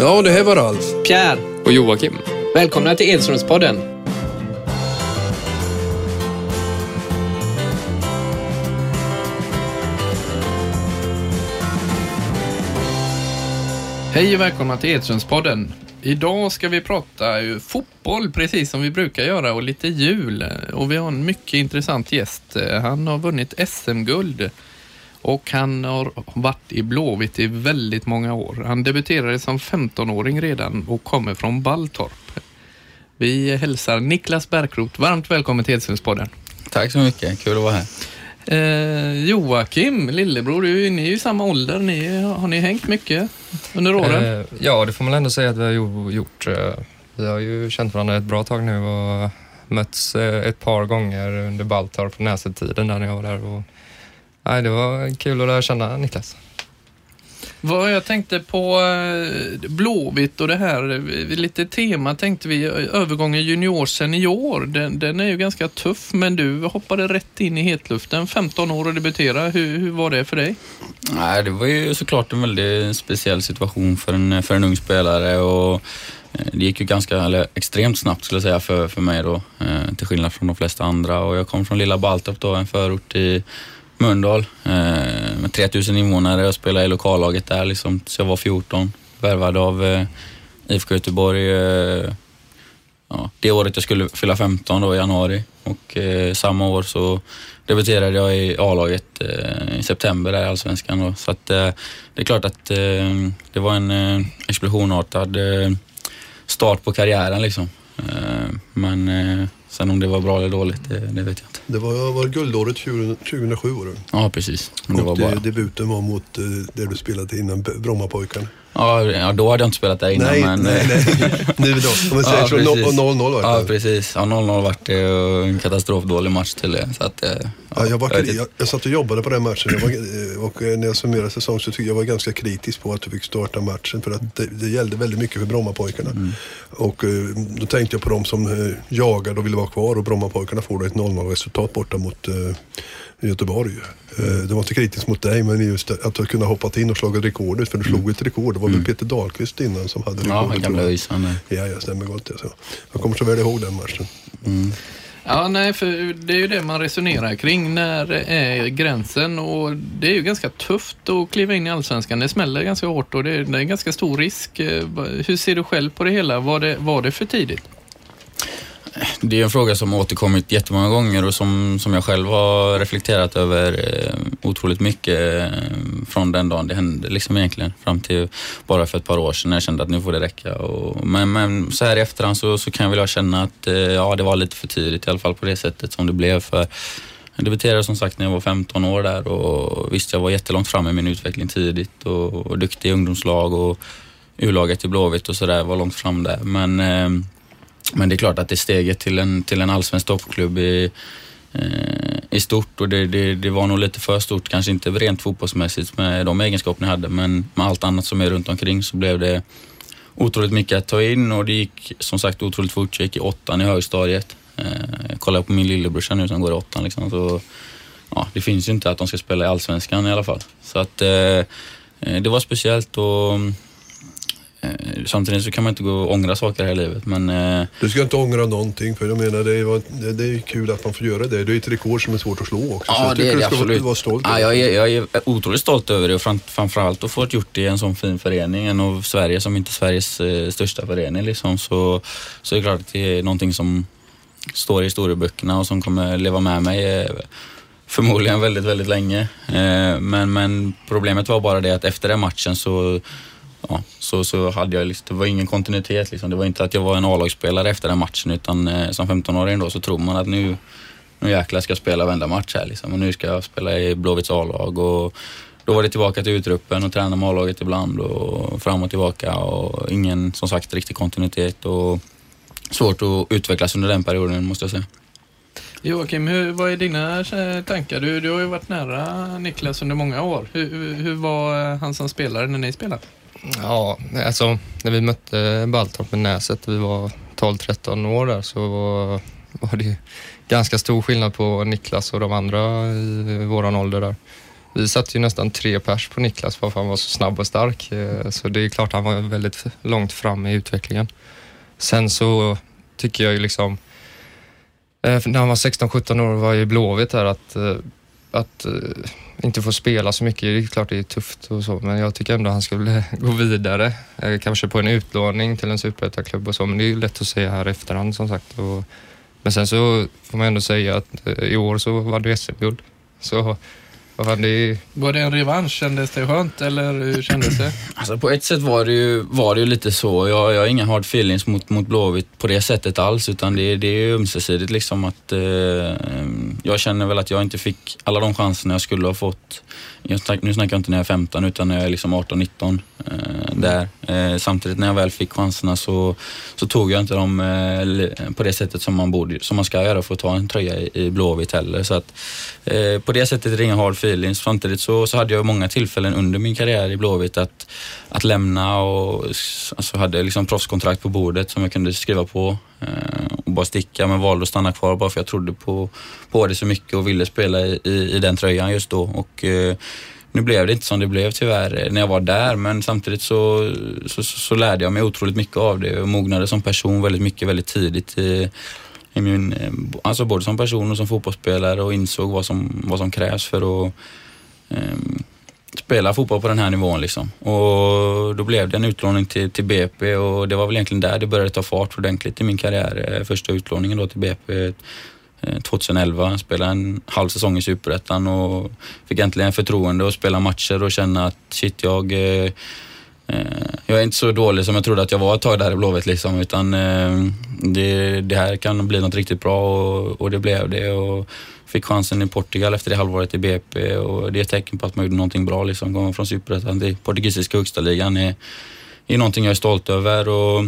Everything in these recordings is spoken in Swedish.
Ja, det här var Ralf. Pierre, Och Joakim. välkomna till Edströmspodden. Hej och välkomna till Edströmspodden. Idag ska vi prata fotboll precis som vi brukar göra och lite jul. Och vi har en mycket intressant gäst. Han har vunnit SM-guld och han har varit i Blåvitt i väldigt många år. Han debuterade som 15-åring redan och kommer från Balltorp. Vi hälsar Niklas Bärkroth varmt välkommen till Edströmspodden. Tack så mycket, kul att vara här. Eh, Joakim, lillebror, du, är- ni är ju i samma ålder. Ni, har ni hängt mycket under åren? Eh, ja, det får man ändå säga att vi har jo- gjort. Eh, vi har ju känt varandra ett bra tag nu och mötts eh, ett par gånger under Baltorp och Näset-tiden där när jag var där. Och, nej, det var kul att lära känna Niklas. Vad jag tänkte på eh, Blåvitt och det här, eh, lite tema tänkte vi, eh, övergången junior-senior, den, den är ju ganska tuff men du hoppade rätt in i hetluften, 15 år och debutera. Hur, hur var det för dig? Nej, det var ju såklart en väldigt speciell situation för en, för en ung spelare och det gick ju ganska, eller extremt snabbt skulle jag säga för, för mig då, till skillnad från de flesta andra. Och jag kom från lilla Baltorp då, en förort i Mölndal eh, med 3000 invånare och spelade i lokallaget där liksom, så jag var 14. Värvad av eh, IFK Göteborg eh, ja, det året jag skulle fylla 15 då i januari och eh, samma år så debuterade jag i A-laget eh, i september där i Allsvenskan. Då. Så att, eh, det är klart att eh, det var en eh, explosionartad eh, start på karriären liksom. Eh, men eh, sen om det var bra eller dåligt, det, det vet jag inte. Det var, var guldåret 20, 2007 var det. Ja, precis. Men det var och bara... det, debuten var mot eh, där du spelade innan Brommapojkarna. Ja, ja, då hade jag inte spelat där innan nej, men... nej, nej. Nu då. Om man säger Ja, så, precis. no- 0-0 var det. Ja, precis. Ja, 0-0 vart det och en katastrofdålig match till det. Så att, eh, Ja, jag, var, jag jag, jag satt och jobbade på den matchen jag var, eh, och eh, när jag summerade säsongen så tyckte jag var ganska kritisk på att du fick starta matchen för att det, det gällde väldigt mycket för Brommapojkarna. Mm. Och då tänkte jag på dem som jagade och ville vara kvar och Brommapojkarna får då ett 0-0 resultat borta mot eh, Göteborg. Eh, det var inte kritiskt mot dig men just att du kunde hoppat in och slagit rekordet för du slog ett rekord. Det var väl Peter Dahlqvist innan som hade Mm. Ja, rekordet. gamla eh. Ja, jag stämmer gott det. Så. Jag kommer så väl ihåg den matchen. Mm. Ja, nej, för det är ju det man resonerar kring. När är gränsen? Och det är ju ganska tufft att kliva in i Allsvenskan. Det smäller ganska hårt och det är, det är en ganska stor risk. Eh, Hur ser du själv på det hela? Var det, var det för tidigt? Det är en fråga som återkommit jättemånga gånger och som, som jag själv har reflekterat över eh, otroligt mycket eh, från den dagen det hände liksom egentligen. Fram till bara för ett par år sedan när jag kände att nu får det räcka. Och, men, men så här i efterhand så, så kan jag väl känna att eh, ja, det var lite för tidigt i alla fall på det sättet som det blev. För jag debuterade som sagt när jag var 15 år där och visst jag var jättelångt fram i min utveckling tidigt och, och duktig i ungdomslag och U-laget i Blåvitt och sådär var långt fram där. Men eh, men det är klart att det är steget till en, till en allsvensk toppklubb i, eh, i stort och det, det, det var nog lite för stort, kanske inte rent fotbollsmässigt med de egenskaperna jag hade men med allt annat som är runt omkring så blev det otroligt mycket att ta in och det gick som sagt otroligt fort. Jag gick i åttan i högstadiet. Eh, jag kollar på min lillebrorsa nu som går i åttan liksom, så ja, det finns ju inte att de ska spela i allsvenskan i alla fall. Så att eh, eh det var speciellt och samtidigt så kan man inte gå och ångra saker här i livet men eh, Du ska inte ångra någonting för jag menar det är, det, är kul att man får göra det. Det är ett rekord som är svårt att slå också. så Ja, jag det är det absolut. vara stolt Ja, jag, är, jag är otroligt stolt över det och fram, framförallt att få gjort det i en sån fin förening, en av Sverige som inte är Sveriges eh, största förening liksom, så, så är det klart att det är någonting som står i historieböckerna och som kommer leva med mig eh, förmodligen väldigt, väldigt länge. Eh, men, men problemet var bara det att efter den matchen så Ja, så, så hade jag liksom, det var ingen kontinuitet liksom. Det var inte att jag var en A-lagsspelare efter den matchen utan eh, som 15-åring då så tror man att nu, nu jäklar ska jag spela varenda match här liksom. Och nu ska jag spela i Blåvitts A-lag och då var det tillbaka till utruppen och träna med A-laget ibland och fram och tillbaka och ingen som sagt riktig kontinuitet och svårt att utvecklas under den perioden måste jag säga. Joakim, hur, vad är dina eh, tankar? Du, du har ju varit nära Niklas under många år. Hur, hur, hur var eh, han som spelare när ni spelade? Ja, alltså när vi mötte Baltorp med Näset, vi var 12-13 år där, så var, var det ganska stor skillnad på Niklas och de andra i våran ålder där. vi satte ju nästan tre pers på Niklas för att han var så snabb och stark. Eh, så det är klart han var väldigt långt fram i utvecklingen. Sen så tycker jag ju liksom, eh, när han var 16-17 år var jag i Blåvitt där att, eh, att eh, inte få spela så mycket, det är klart det är tufft och så, men jag tycker ändå han skulle gå vidare. Eh, kanske på en utlåning till en superettaklubb och så, men det är ju lätt att säga här efterhand som sagt. Och, men sen så får man ändå säga att eh, i år så var det SM-guld. Så vad det Var det en revansch? Kändes det skönt eller hur kändes det? Alltså på ett sätt var det ju, var det ju lite så. Jag, jag har inga hard feelings mot, mot Blåvitt på det sättet alls utan det, det är ömsesidigt liksom att eh, jag känner väl att jag inte fick alla de chanserna jag skulle ha fått. Jag, nu snackar jag inte när jag är 15 utan när jag är liksom 18-19 eh, där. Eh, samtidigt när jag väl fick chanserna så, så tog jag inte dem eh, på det sättet som man, borde, som man ska göra för att ta en tröja i, i Blåvitt heller. Så att, eh, på det sättet är det inga hard feelings feelings. Samtidigt så, så hade jag många tillfällen under min karriär i Blåvitt att, att lämna och alltså hade liksom proffskontrakt på bordet som jag kunde skriva på eh, och bara sticka men valde att stanna kvar bara för jag trodde på, på det så mycket och ville spela i, i, i den tröjan just då. Och, eh, nu blev det inte som det blev tyvärr eh, när jag var där men samtidigt så, så, så lärde jag mig otroligt mycket av det och mognade som person väldigt mycket väldigt tidigt. I, i min, eh, alltså både som person och som fotbollsspelare och insåg vad som, vad som krävs för att um, spela fotboll på den här nivån. Liksom. Och då blev det en utlåning till, till BP och det var väl egentligen där det började ta fart ordentligt i min karriär. Eh, första utlåningen då till BP 2011, eh, spelade en halv säsong i Superettan och fick äntligen förtroende att spela matcher och känna att shit, jag Eh, Eh, jag är inte så dålig som jag trodde att jag var ett tag där i Blåvitt liksom, utan eh, det, det, här kan bli något riktigt bra och, och, det blev det. Och fick chansen i Portugal efter det halvåret i BP och det är ett tecken på att man gjorde någonting bra. Liksom. Gången från Superettan till portugisiska högsta ligan är, är någonting jag är stolt över. Och,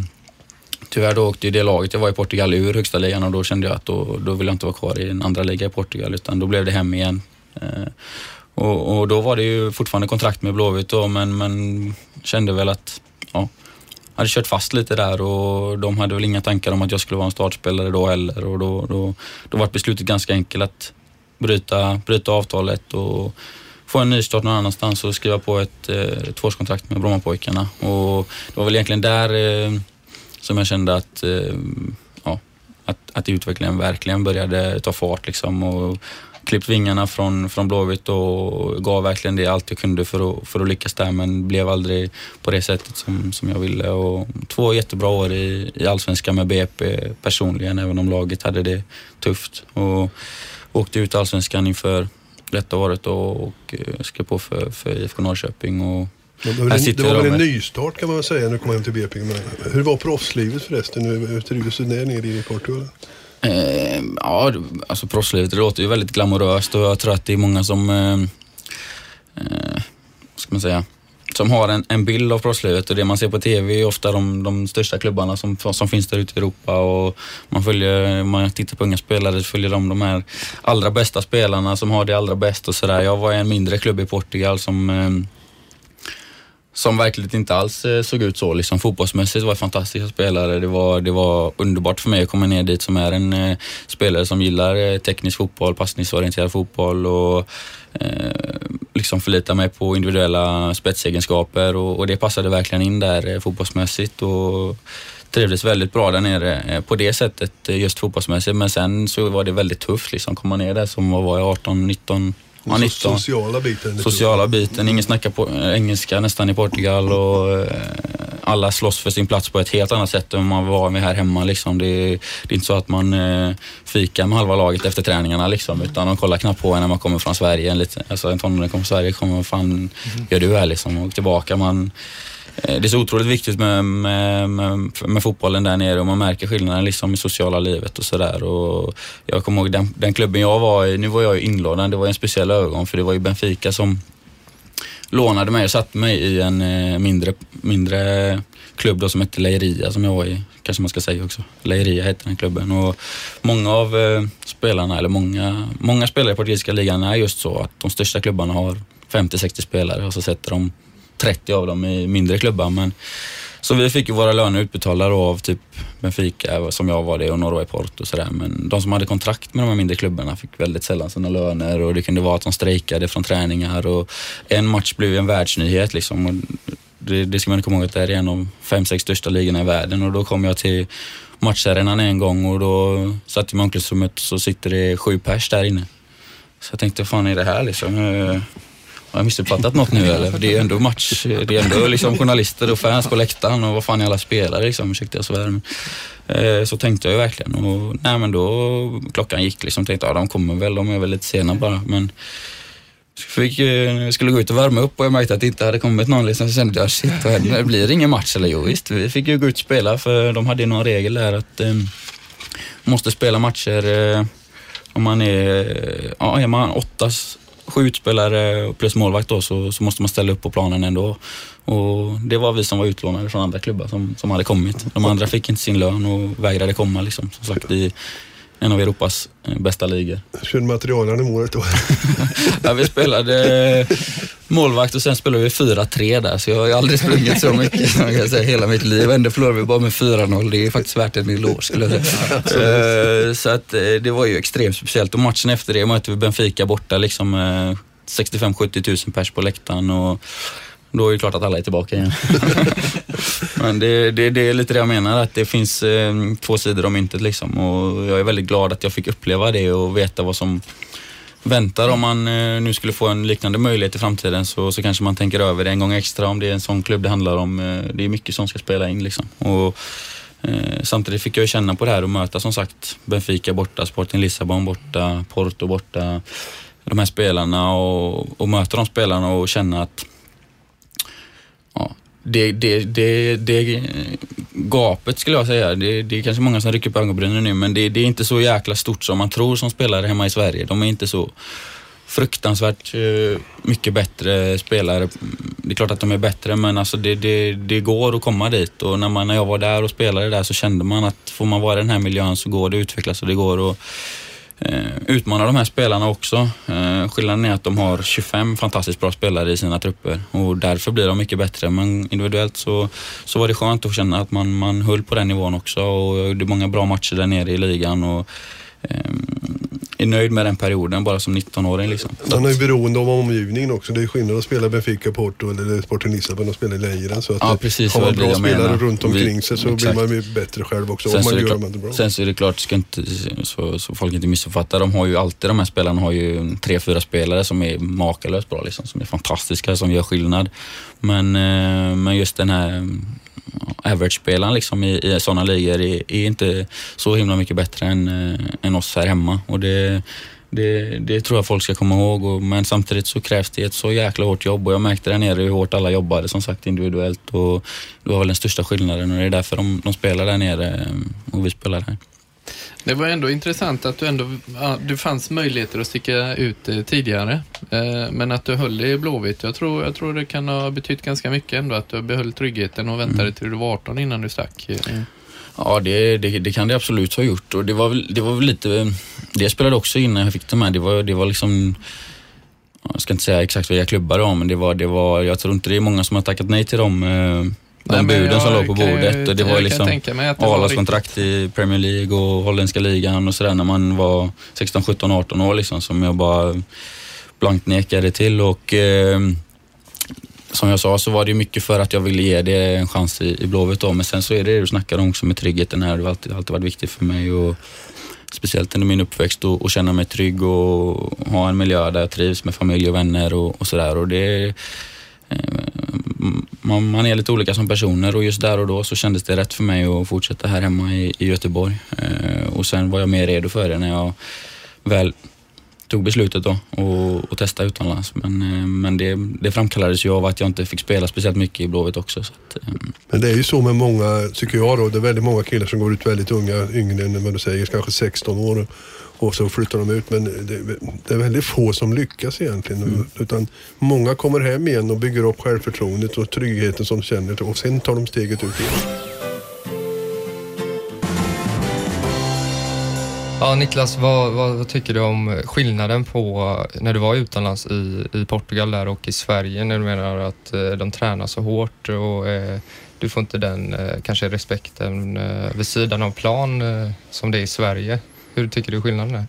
Tyvärr då åkte ju det laget jag var i Portugal ur högsta ligan och då kände jag att då, då vill jag inte vara kvar i en andra liga i Portugal utan då blev det hem igen. Eh, och, och, då var det ju fortfarande kontrakt med Blåvitt då, men, men kände väl att, ja, hade kört fast lite där och de hade väl inga tankar om att jag skulle vara en startspelare då heller och då, då, då var beslutet ganska enkelt att bryta, bryta avtalet och få en nystart någon annanstans och skriva på ett eh, tvåårskontrakt med Brommapojkarna. Och det var väl egentligen där eh, som jag kände att, eh, ja, att, att utvecklingen verkligen började ta fart liksom och klippt vingarna från, från Blåvitt och gav verkligen det allt jag kunde för att, för att lyckas där men blev aldrig på det sättet som, som jag ville. Och två jättebra år i, i Allsvenskan med BP personligen, även om laget hade det tufft. Och åkte ut Allsvenskan inför detta året och, och eh, skrev på för, för IFK Norrköping. Och det var en, det var väl en nystart kan man väl säga när du kom hem till BP. Men hur var proffslivet förresten? Hur trivdes du där nere i Portugal? Eh, ja, alltså proffslivet, det låter ju väldigt glamoröst och jag tror att det är många som, eh, eh, vad ska man säga, som har en, en bild av proffslivet och det man ser på TV är ofta de, de största klubbarna som, som finns där ute i Europa och man följer, man tittar på unga spelare, följer de de här allra bästa spelarna som har det allra bäst och sådär. Jag var i en mindre klubb i Portugal som eh, som verkligen inte alls eh, såg ut så. Liksom, fotbollsmässigt var det fantastiska spelare. Det var, det var underbart för mig att komma ner dit som är en eh, spelare som gillar eh, teknisk fotboll, passningsorienterad fotboll och eh, liksom förlita mig på individuella spetsegenskaper och, och det passade verkligen in där eh, fotbollsmässigt. Och, trivdes väldigt bra där nere eh, på det sättet eh, just fotbollsmässigt men sen så var det väldigt tufft liksom komma ner där som var jag 18, 19 Ja, 19. Sociala biten. Sociala biten. Ingen snackar på, engelska nästan i Portugal och eh, alla slåss för sin plats på ett helt annat sätt än man var med här hemma. Liksom. Det, är, det är inte så att man eh, fikar med halva laget efter träningarna liksom, utan de kollar knappt på en när man kommer från Sverige. En, liten, alltså, en tonåring kommer från Sverige, kommer, fan mm. gör du här liksom? Och tillbaka. Man, Eh, Eh, det är så otroligt viktigt med, med, med, med, fotbollen där nere och man märker skillnaden liksom i sociala livet och sådär. Jag kommer ihåg den, den, klubben jag var i, nu var jag inlånad, det var en speciell övergång för det var ju Benfica som lånade mig och satte mig i en eh, mindre, mindre klubb då som hette Leiria som jag var i, kanske man ska säga också. Leiria hette den klubben och många av eh, spelarna, eller många, många spelare i portugisiska ligan är just så att de största klubbarna har 50-60 spelare och så sätter de 30 av dem i mindre klubbar. Men Så vi fick ju våra löner utbetalda då av typ Benfica, som jag var det, och Norway Port och sådär. Men de som hade kontrakt med de här mindre klubbarna fick väldigt sällan sina löner och det kunde vara att de strejkade från träningar och en match blev en världsnyhet liksom. Och det, det ska man komma ihåg att det är en av fem, sex största ligorna i världen och då kom jag till matcharenan en gång och då satt jag i omklädningsrummet så sitter det sju pers där inne. Så jag tänkte, vad fan är det här liksom? Eh, Eh, Har jag missuppfattat något nu eller? Det är ändå match, det är ändå liksom journalister och fans på läktaren och vad fan är alla spelare liksom? Ursäkta jag svär. men, eh, Så tänkte jag ju verkligen och nej men då, klockan gick liksom. Tänkte ja de kommer väl, de är väl lite sena bara. Men Fick, eh, skulle gå ut och värma upp och jag märkte att det inte hade kommit någon. Liksom, så kände jag, shit vad händer? Det blir ingen match eller? Jo visst, vi fick ju gå ut och spela för de hade ju någon regel där att eh, måste spela matcher eh, om man är, ja, är man åtta, sju utspelare plus målvakt då så, så måste man ställa upp på planen ändå. Och det var vi som var utlånade från andra klubbar som, som hade kommit. De andra fick inte sin lön och vägrade komma liksom. Som sagt i en av Europas eh, bästa ligor. Körde materialen i målet då. Ja, vi spelade målvakt och sen spelade vi 4-3 där, så jag har aldrig sprungit så mycket som jag kan säga, hela mitt liv. Ändå förlorade vi bara med 4-0. Det är faktiskt värt en eloge skulle jag säga. Eh, Så att eh, det var ju extremt speciellt och matchen efter det mötte vi Benfica borta, liksom eh, 65-70 000 pers på läktaren och då är det klart att alla är tillbaka igen. Men det, det, det är lite det jag menar, att det finns eh, två sidor om myntet liksom och jag är väldigt glad att jag fick uppleva det och veta vad som väntar om man eh, nu skulle få en liknande möjlighet i framtiden så, så kanske man tänker över det en gång extra om det är en sån klubb det handlar om. Eh, Det är mycket som ska spela in liksom. Och, eh, samtidigt fick jag känna på det här och möta som sagt Benfica borta, Sporting Lissabon borta, Porto borta, de här spelarna och, och möta de spelarna och känna att ja, det, det, det, det gapet skulle jag säga, det, det är kanske många som rycker på ögonbrynen nu men det, det är inte så jäkla stort som man tror som spelare hemma i Sverige. De är inte så fruktansvärt eh, mycket bättre spelare. Det är klart att de är bättre men alltså det, det, det går att komma dit och när, man, när jag var där och spelade där så kände man att får man vara i den här miljön så går det att utvecklas och det går att Eh, utmana de här spelarna också. Eh, skillnaden är att de har 25 fantastiskt bra spelare i sina trupper och därför blir de mycket bättre. Men individuellt så, så var det skönt att känna att man, man höll på den nivån också och det är många bra matcher där nere i ligan och eh, är nöjd med den perioden bara som 19-åring. Liksom. Man är ju beroende av omgivningen också. Det är skillnad att spela Benfica, Porto eller Sporting Lissabon och spela i Leiren. Så att Ja, precis, har man bra spelare menar. runt omkring Vi- sig så exakt. blir man ju bättre själv också. Sen Om så, det gör klart, det bra. sen så är det klart, ska inte, så, så folk inte missuppfattar, de har ju alltid, de här spelarna har ju tre, fyra spelare som är makalöst bra, liksom, som är fantastiska, som gör skillnad. Men, eh, men just den här average-spelaren liksom, i, i sådana ligor är, är inte så himla mycket bättre än, eh, än oss här hemma. Och det, det, det tror jag folk ska komma ihåg, och, men samtidigt så krävs det ett så jäkla hårt jobb och jag märkte där nere hur hårt alla jobbade som sagt individuellt och det var väl den största skillnaden och det är därför de, de spelar där nere eh, och vi spelar här. Det var ändå intressant att du ändå, ja, det fanns möjligheter att sticka ut eh, tidigare. Eh, men att du höll dig i Blåvitt. Jag tror, jag tror det kan ha betytt ganska mycket ändå att du behöll tryggheten och väntade till du var 18 innan du stack. Eh, Ja, det, det, det kan det absolut ha gjort och det var väl, det var väl lite, det spelade också in när jag fick de här, det var, det var liksom ja, jag ska inte säga exakt vilka klubbar det var, men det var, det var, jag tror inte det är många som har tackat nej till de, eh, de Nej, buden som jag låg på ju- bordet. Och det jag var kan liksom Arlas kontrakt i Premier League och holländska ligan och sådär när man var 16, 17, 18 år liksom som jag bara blankt nekade till och eh, som jag sa så var det ju mycket för att jag ville ge det en chans i, i Blåvitt då, men sen så är det det du snackar om också med tryggheten här. Det har alltid, alltid varit viktigt för mig och speciellt under min uppväxt och, och känna mig trygg och ha en miljö där jag trivs med familj och vänner och, och sådär. Och det, eh, man, man är lite olika som personer och just där och då så kändes det rätt för mig att fortsätta här hemma i, i Göteborg. Eh, och sen var jag mer redo för det när jag väl tog beslutet då och, och testa utomlands. Men, eh, men det, det framkallades ju av att jag inte fick spela speciellt mycket i Blåvitt också. Så att, eh, Men det är ju så med många, tycker jag då, det är väldigt många killar som går ut väldigt unga, yngre än vad du säger, kanske 16 år. Och så flyttar de ut. Men det, det är väldigt få som lyckas egentligen. Mm. Utan många kommer hem igen och bygger upp självförtroendet och tryggheten som de känner och sen tar de steget ut igen. Ja, Niklas, vad, vad, vad, tycker du om skillnaden på när du var utomlands i, i Portugal där och i Sverige när du menar att eh, de tränar så hårt och eh, du får inte den eh, kanske respekten eh, vid sidan av plan eh, som det är i Sverige. Hur tycker du skillnaden är?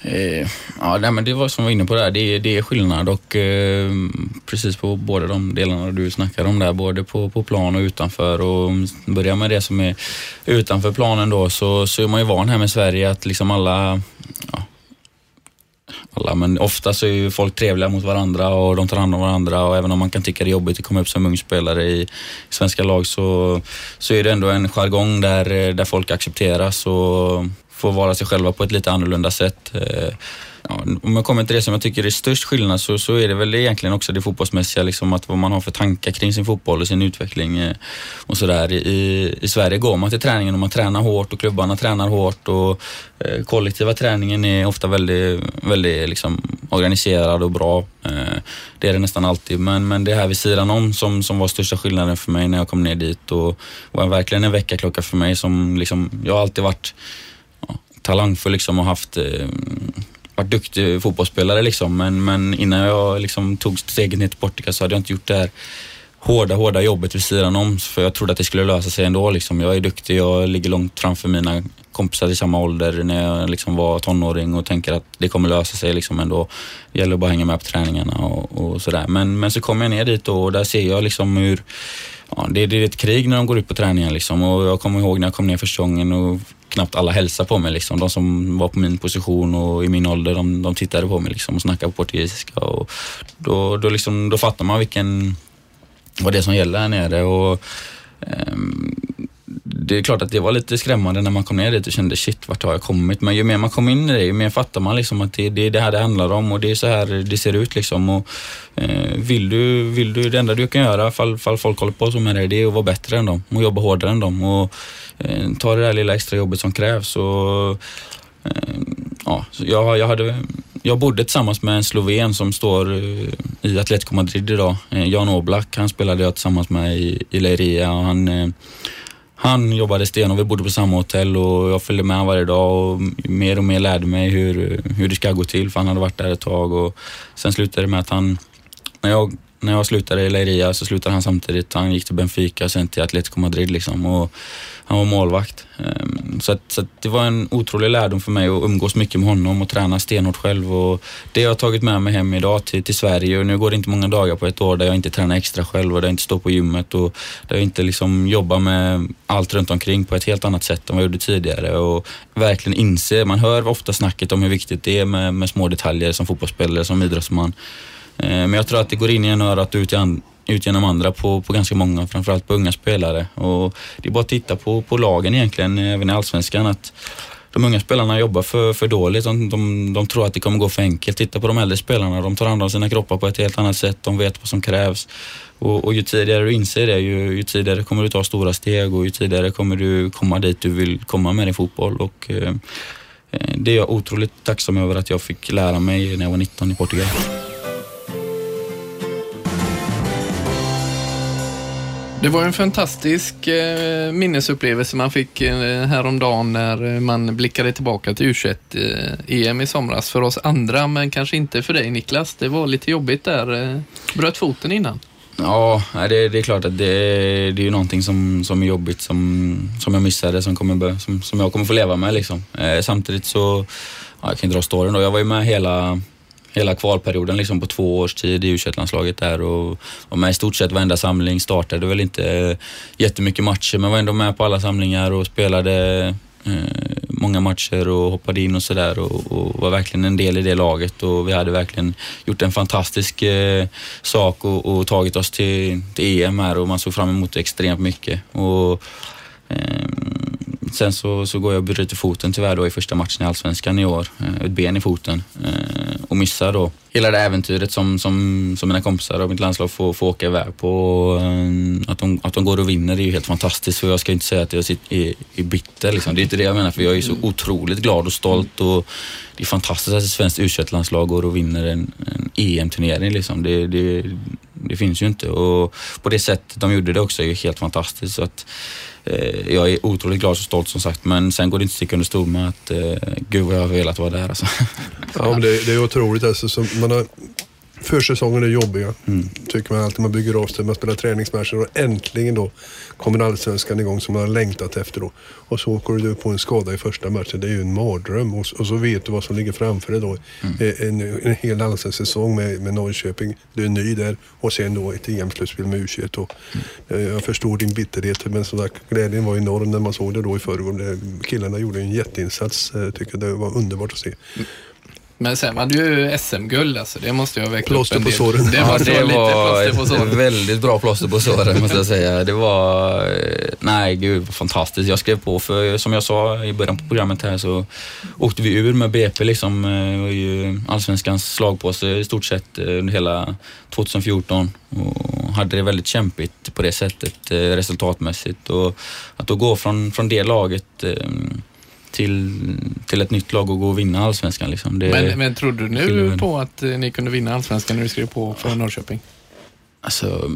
Eh, ja, nej, men det var som vi var inne på där. Det, det är skillnad och eh, precis på båda de delarna du snackar om där, både på, på plan och utanför. Och börjar med det som är utanför planen då så, så är man ju van här med Sverige att liksom alla, ja, alla, men ofta så är ju folk trevliga mot varandra och de tar hand om varandra och även om man kan tycka det är jobbigt att komma upp som ung spelare i svenska lag så, så är det ändå en jargong där, eh, där folk accepteras och får vara sig själva på ett lite annorlunda sätt. Eh, ja, om jag kommer till det som jag tycker är störst skillnad så, så är det väl egentligen också det fotbollsmässiga, liksom att vad man har för tankar kring sin fotboll och sin utveckling eh, och sådär. I, I Sverige går man till träningen och man tränar hårt och klubbarna tränar hårt och eh, kollektiva träningen är ofta väldigt, väldigt liksom, organiserad och bra. Eh, det är det nästan alltid, men, men det här vid sidan om som, som var största skillnaden för mig när jag kom ner dit och var verkligen en väckarklocka för mig som liksom, jag har alltid varit talangfull liksom och haft eh, varit duktig fotbollsspelare liksom. Men, men innan jag liksom tog steget ner till Portugal så hade jag inte gjort det här hårda, hårda jobbet vid sidan om. För jag trodde att det skulle lösa sig ändå. Liksom. Jag är duktig, jag ligger långt framför mina kompisar i samma ålder när jag liksom var tonåring och tänker att det kommer lösa sig liksom ändå. Det gäller bara att hänga med på träningarna och, och sådär. Men, men så kommer jag ner dit och där ser jag liksom hur ja, det, det är ett krig när de går ut på träningen liksom. Och jag kommer ihåg när jag kom ner första gången och knappt alla hälsade på mig. Liksom. De som var på min position och i min ålder, de, de tittade på mig liksom, och snackade på portugisiska. Och då, då, liksom, då fattar man vilken, vad det är som gäller här nere. Och, um, det är klart att det var lite skrämmande när man kom ner dit och kände shit, vart har jag kommit? Men ju mer man kom in i det, ju mer fattar man liksom att det, det är det här det handlar om och det är så här det ser ut liksom. Och, eh, vill, du, vill du, det enda du kan göra, fall, fall folk håller på så med dig, det är att vara bättre än dem och jobba hårdare än dem. Och, eh, ta det där lilla extra jobbet som krävs. Och, eh, ja, jag, jag, hade, jag bodde tillsammans med en sloven som står eh, i Atletico Madrid idag. Eh, Jan Oblak, han spelade jag tillsammans med i, i Leiria och han eh, han jobbade sten och vi bodde på samma hotell och jag följde med varje dag och mer och mer lärde mig hur, hur det ska gå till för han hade varit där ett tag och sen slutade det med att han, när jag, när jag slutade i Leiria så slutade han samtidigt. Han gick till Benfica och sen till Atletico Madrid liksom och han var målvakt. Ehm, så, att, så att det var en otrolig lärdom för mig att umgås mycket med honom och träna stenhårt själv. Och det har jag tagit med mig hem idag till, till Sverige och nu går det inte många dagar på ett år där jag inte tränar extra själv och där jag inte står på gymmet och där jag inte liksom jobbar med allt runt omkring på ett helt annat sätt än vad jag gjorde tidigare. Och verkligen inse, man hör ofta snacket om hur viktigt det är med, med små detaljer som fotbollsspelare, som idrottsman. Eh, men jag tror att det går in i en örat och ut ut genom andra på, på ganska många, framförallt på unga spelare. Och det är bara att titta på, på lagen egentligen, eh, även i Allsvenskan, att de unga spelarna jobbar för, för dåligt. De, de, de tror att det kommer gå för enkelt. Titta på de äldre spelarna, de tar hand om sina kroppar på ett helt annat sätt. De vet vad som krävs. Och, och ju tidigare du inser det, ju, ju, tidigare kommer du ta stora steg och ju tidigare kommer du komma dit du vill komma med din fotboll. Och, eh, eh det är jag otroligt tacksam över att jag fick lära mig när jag var 19 i Portugal. Det var en fantastisk eh, minnesupplevelse man fick eh, häromdagen när eh, man blickade tillbaka till U21-EM eh, i somras. För oss andra, men kanske inte för dig Niklas. Det var lite jobbigt där. Eh, bröt foten innan. Ja, det, det är klart att det, det är ju någonting som, som är jobbigt som, som jag missade, som, kommer, som, som jag kommer få leva med. Liksom. Eh, samtidigt så, ja, jag kan ju dra storyn då, jag var ju med hela hela kvalperioden liksom på två års tid i u landslaget där och var med i stort sett varenda samling. Startade väl inte eh, jättemycket matcher men var ändå med på alla samlingar och spelade eh, många matcher och hoppade in och sådär och, och, var verkligen en del i det laget och vi hade verkligen gjort en fantastisk eh, sak och, och, tagit oss till, till EM här och man såg fram emot det extremt mycket. Och, eh, Sen så, så går jag och bryter foten tyvärr då i första matchen i Allsvenskan i år. Eh, ett ben i foten eh, och missar då hela det äventyret som, som, som mina kompisar och mitt landslag får, får åka iväg på. Eh, att de, att de går och vinner är ju helt fantastiskt för jag ska inte säga att jag sitter, är, är bitter. Liksom. Det är inte det jag menar för jag är så otroligt glad och stolt och det är fantastiskt att ett svenskt u landslag går och vinner en, en EM-turnering. Liksom. Det, det, det finns ju inte. Och på det sättet de gjorde det också är ju helt fantastiskt. Så att, eh, jag är otroligt glad och stolt som sagt, men sen går det inte att sticka under stol med att eh, gud vad jag har velat vara där alltså. Ja, men det, det är otroligt. Alltså, så man har, försäsongen är jobbiga, Mm. tycker man alltid. Man bygger av sig, man spelar träningsmatcher och äntligen då kommer allsvenskan igång som man har längtat efter då. Och så åker du på en skada i första matchen. Det är ju en mardröm. Och, och så vet du vad som ligger framför dig då. Eh, En, en hel allsvensk säsong med, med Norrköping. Du är ny där och sen då ett EM-slutspel med U21. Och, eh, Jag förstår din bitterhet men som sagt, glädjen var enorm när man såg det då i förrgår. Det- Killarna gjorde en jätteinsats. eh, Tycker det var underbart att se. Men sen var det ju SM-guld alltså. Det måste jag väcka Plåster på såren. Det Ja, det var väldigt bra plåster på såren måste jag säga. Det var, eh, nej gud fantastiskt. Jag skrev på för som jag sa i början på programmet här så åkte vi ur med BP liksom. eh, Det var ju allsvenskans slagpåse i stort sett eh, under hela 2014 och hade det väldigt kämpigt på det sättet resultatmässigt. Och att då gå från, från det laget eh, till, till ett nytt lag och gå och vinna allsvenskan liksom. Det, Men, men trodde du nu på att eh, ni kunde vinna allsvenskan när du skrev på för Norrköping? Alltså,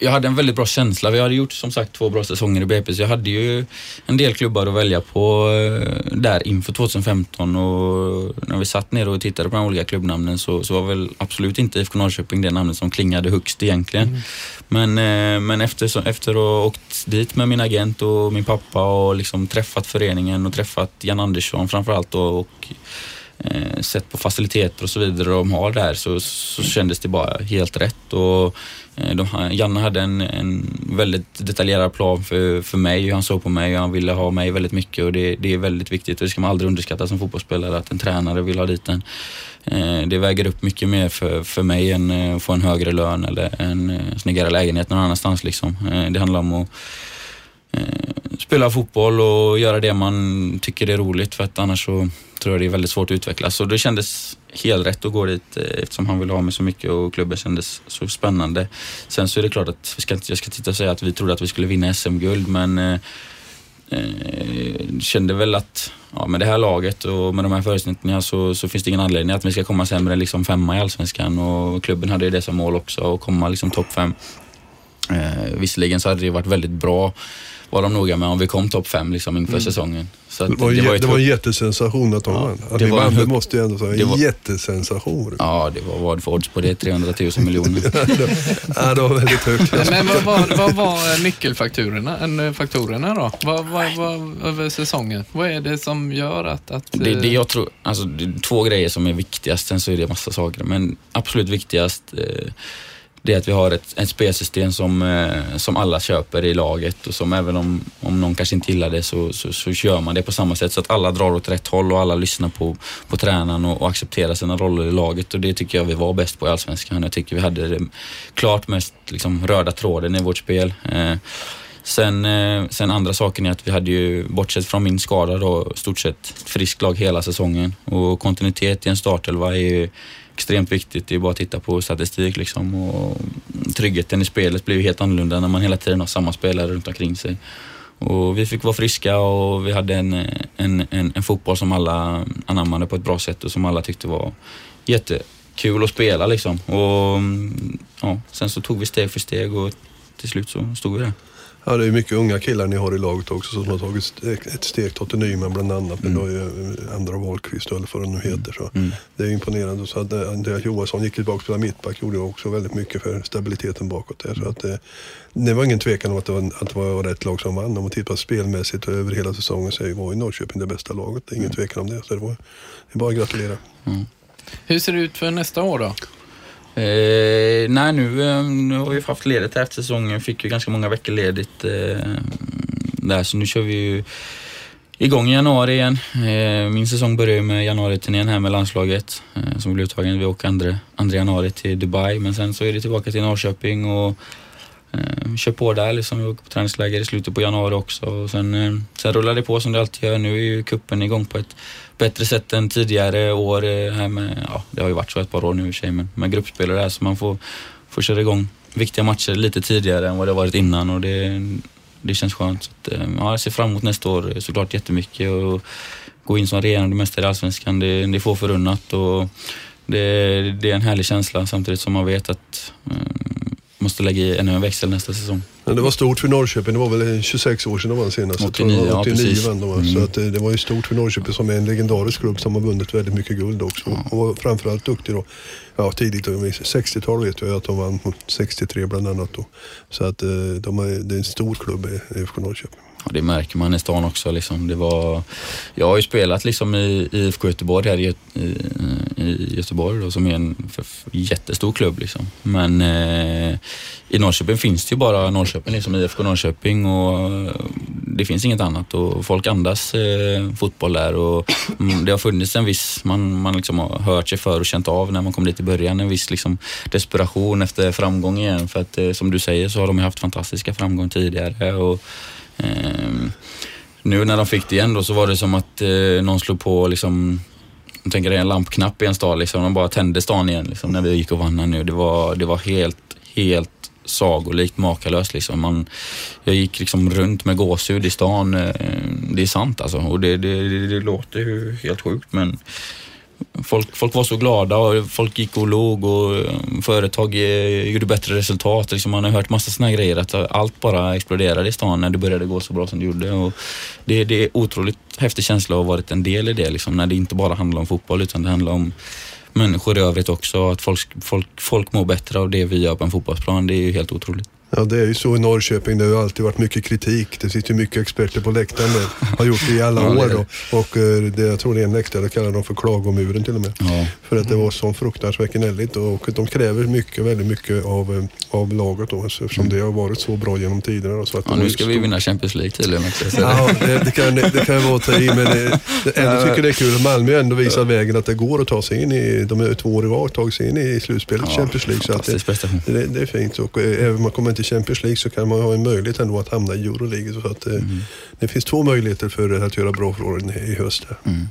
jag hade en väldigt bra känsla. Vi hade gjort som sagt två bra säsonger i BP, så jag hade ju en del klubbar att välja på eh, där inför 2015 och när vi satt ner och tittade på de olika klubbnamnen så, så var väl absolut inte IFK Norrköping det namnet som klingade högst egentligen. Men, eh, men efter, efter att ha åkt dit med min agent och min pappa och liksom träffat föreningen och träffat Jan Andersson framförallt då, och eh, sett på faciliteter och så vidare de har där så, så kändes det bara helt rätt. Och, eh, de, Janne hade en, en väldigt detaljerad plan för, för mig, hur han såg på mig och han ville ha mig väldigt mycket och det, det är väldigt viktigt och det ska man aldrig underskatta som fotbollsspelare att en tränare vill ha dit en. Eh, det väger upp mycket mer för, för mig än eh, att få en högre lön eller en eh, snyggare lägenhet någon annanstans. Liksom. Eh, det handlar om att eh, spela fotboll och göra det man tycker är roligt för att annars så tror jag det är väldigt svårt att utvecklas. Så det kändes helt rätt att gå dit eh, eftersom han ville ha mig så mycket och klubben kändes så spännande. Sen så är det klart att vi ska inte, jag ska titta och säga att vi trodde att vi skulle vinna SM-guld men eh, eh, kände väl att ja, med det här laget och med de här förutsättningarna så, så finns det ingen anledning att vi ska komma sämre än liksom femma i Allsvenskan och klubben hade ju det som mål också att komma liksom topp fem. Eh, visserligen så hade det varit väldigt bra var de noga med om vi kom topp fem liksom inför säsongen. Så att Det var, det var ett det var en jättesensation att de Ja, vann. Att det var en vann, det hög- måste jag ändå säga. det var- En jättesensation. Ja, det var vad för odds på det? 300 000 miljoner. ja, det var väldigt högt. Men vad, vad, vad var nyckelfaktorerna en, faktorerna då? Vad, vad, vad, över säsongen? Vad är det som gör att... att Det, det eh, jag tror, alltså det är två grejer som är viktigast, sen så är det massa saker. Men absolut viktigast eh, det är att vi har ett, ett spelsystem som, eh, som alla köper i laget och som även om, om någon kanske inte gillar det så, så, så kör man det på samma sätt så att alla drar åt rätt håll och alla lyssnar på, på tränaren och, och accepterar sina roller i laget och det tycker jag vi var bäst på i Allsvenskan. Jag tycker vi hade det klart mest liksom, röda tråden i vårt spel. Eh, Sen, eh, sen andra saken är att vi hade ju, bortsett från min skada då, stort sett friskt lag hela säsongen. Och kontinuitet i en startelva är ju extremt viktigt. Det är bara att titta på statistik liksom. Och tryggheten i spelet blir ju helt annorlunda när man hela tiden har samma spelare runt omkring sig. Och vi fick vara friska och vi hade en, en, en, en fotboll som alla anammade på ett bra sätt och som alla tyckte var jättekul att spela liksom. Och ja, sen så tog vi steg för steg och till slut så stod vi där. Ja, det är mycket unga killar ni har i laget också som har tagit ett- steg. Totte Nyman bland annat, men Mm. då är ju andra Wahlqvist eller vad det nu heter. Så Mm. Det är imponerande. Så att eh, Andreas Johansson gick tillbaka till mittback gjorde också väldigt mycket för stabiliteten bakåt där. Så att, eh, det var ingen tvekan om att det var, att det var rätt lag som vann. Om man tittar spelmässigt och över hela säsongen så var ju Norrköping det bästa laget. Det är ingen tvekan om det. Så det, var, det är bara att gratulera. Hur ser det ut för nästa år då? Eh, nej, nu, eh, nu har vi haft ledigt här efter säsongen. Fick ju ganska många veckor ledigt eh, där, så nu kör vi ju igång i januari igen. Eh, min säsong börjar ju med januariturnén här med landslaget eh, som blir uttagen. Vi åker andra, andra januari till Dubai, men sen så är det tillbaka till Norrköping och eh, kör på där liksom. Vi åker på träningsläger i slutet på januari också. Och sen, eh, sen rullar det på som det alltid gör. Nu är ju kuppen igång på ett bättre sätt än tidigare år. Eh, här med, ja, det har ju varit så ett par år nu i och för sig, men med gruppspelare här så man får, får köra igång viktiga matcher lite tidigare än vad det har varit innan och det, det känns skönt. Så att, eh, ja, jag ser fram emot nästa år såklart jättemycket och gå in som regerande mästare i Allsvenskan, det, det är få förunnat och det, det är en härlig känsla samtidigt som man vet att eh, måste lägga i ännu en växel nästa säsong. Men det var stort för Norrköping. Det var väl 26 år sedan de vann senast. 89, ja, 89 precis. vann de. Mm. Så att det, det var ju stort för Norrköping som är en legendarisk klubb som har vunnit väldigt mycket guld också. Och var framförallt duktig då. Ja, tidigt, då, 60-tal vet jag att de vann mot 63 bland annat då. Så att eh, de är, det är en stor klubb IFK Norrköping. Ja, det märker man i stan också. Liksom. Det var, jag har ju spelat liksom i IFK Göteborg här i, i, i Göteborg då, som är en jättestor klubb. Liksom. Men eh, i Norrköping finns det ju bara Norrköping, liksom IFK Norrköping och eh, det finns inget annat och folk andas eh, fotboll där och mm, det har funnits en viss, man, man liksom har hört sig för och känt av när man kom dit i början, en viss liksom desperation efter framgång igen för att eh, som du säger så har de haft fantastiska framgång tidigare och Ehm, nu när de fick det igen då så var det som att eh, någon slog på liksom jag tänker det är en lampknapp i en stad liksom. De bara tände stan igen liksom, när vi gick och vann här nu. Det var, det var helt, helt sagolikt makalöst liksom. Man, jag gick liksom runt med gåshud i stan. Eh, det är sant alltså. Och det, det, det, det låter ju helt sjukt men Folk, folk var så glada och folk gick och låg och eh, företag eh, gjorde bättre resultat. Liksom man har hört massa såna grejer att allt bara exploderade i stan när det började gå så bra som det gjorde. Och det, det är otroligt häftig känsla att ha varit en del i det liksom, när det inte bara handlar om fotboll utan det handlar om människor i övrigt också. Att folk, folk, folk mår bättre av det vi gör på en fotbollsplan. Det är ju helt otroligt. Ja, det är ju så i Norrköping. Det har alltid varit mycket kritik. Det sitter ju mycket experter på läktaren där. Har gjort det i alla år då. Och eh, det, jag tror det är en läktare, kallar de för klagomuren till och med. Ja. För att det var så fruktansvärt gnälligt och de kräver mycket, väldigt mycket av, eh, av laget då. Eftersom det har varit så bra genom tiderna. Då, så att Mm. Ja, nu ska vi stor- vinna Champions League tydligen också. Så Ja, det, det, kan, det kan vara att ta i, men det, det, ändå tycker det är kul. Malmö ändå visat vägen att det går att ta sig in i, de är två år i rad, tagit sig in i slutspelet i Ja, Champions League. Så att det, det, det är fint och eh, även man kommer till Champions League så kan man ha en möjlighet ändå att hamna i Euroleague. Så att, eh, Mm. Det finns två möjligheter för att göra bra från i höst. Mm.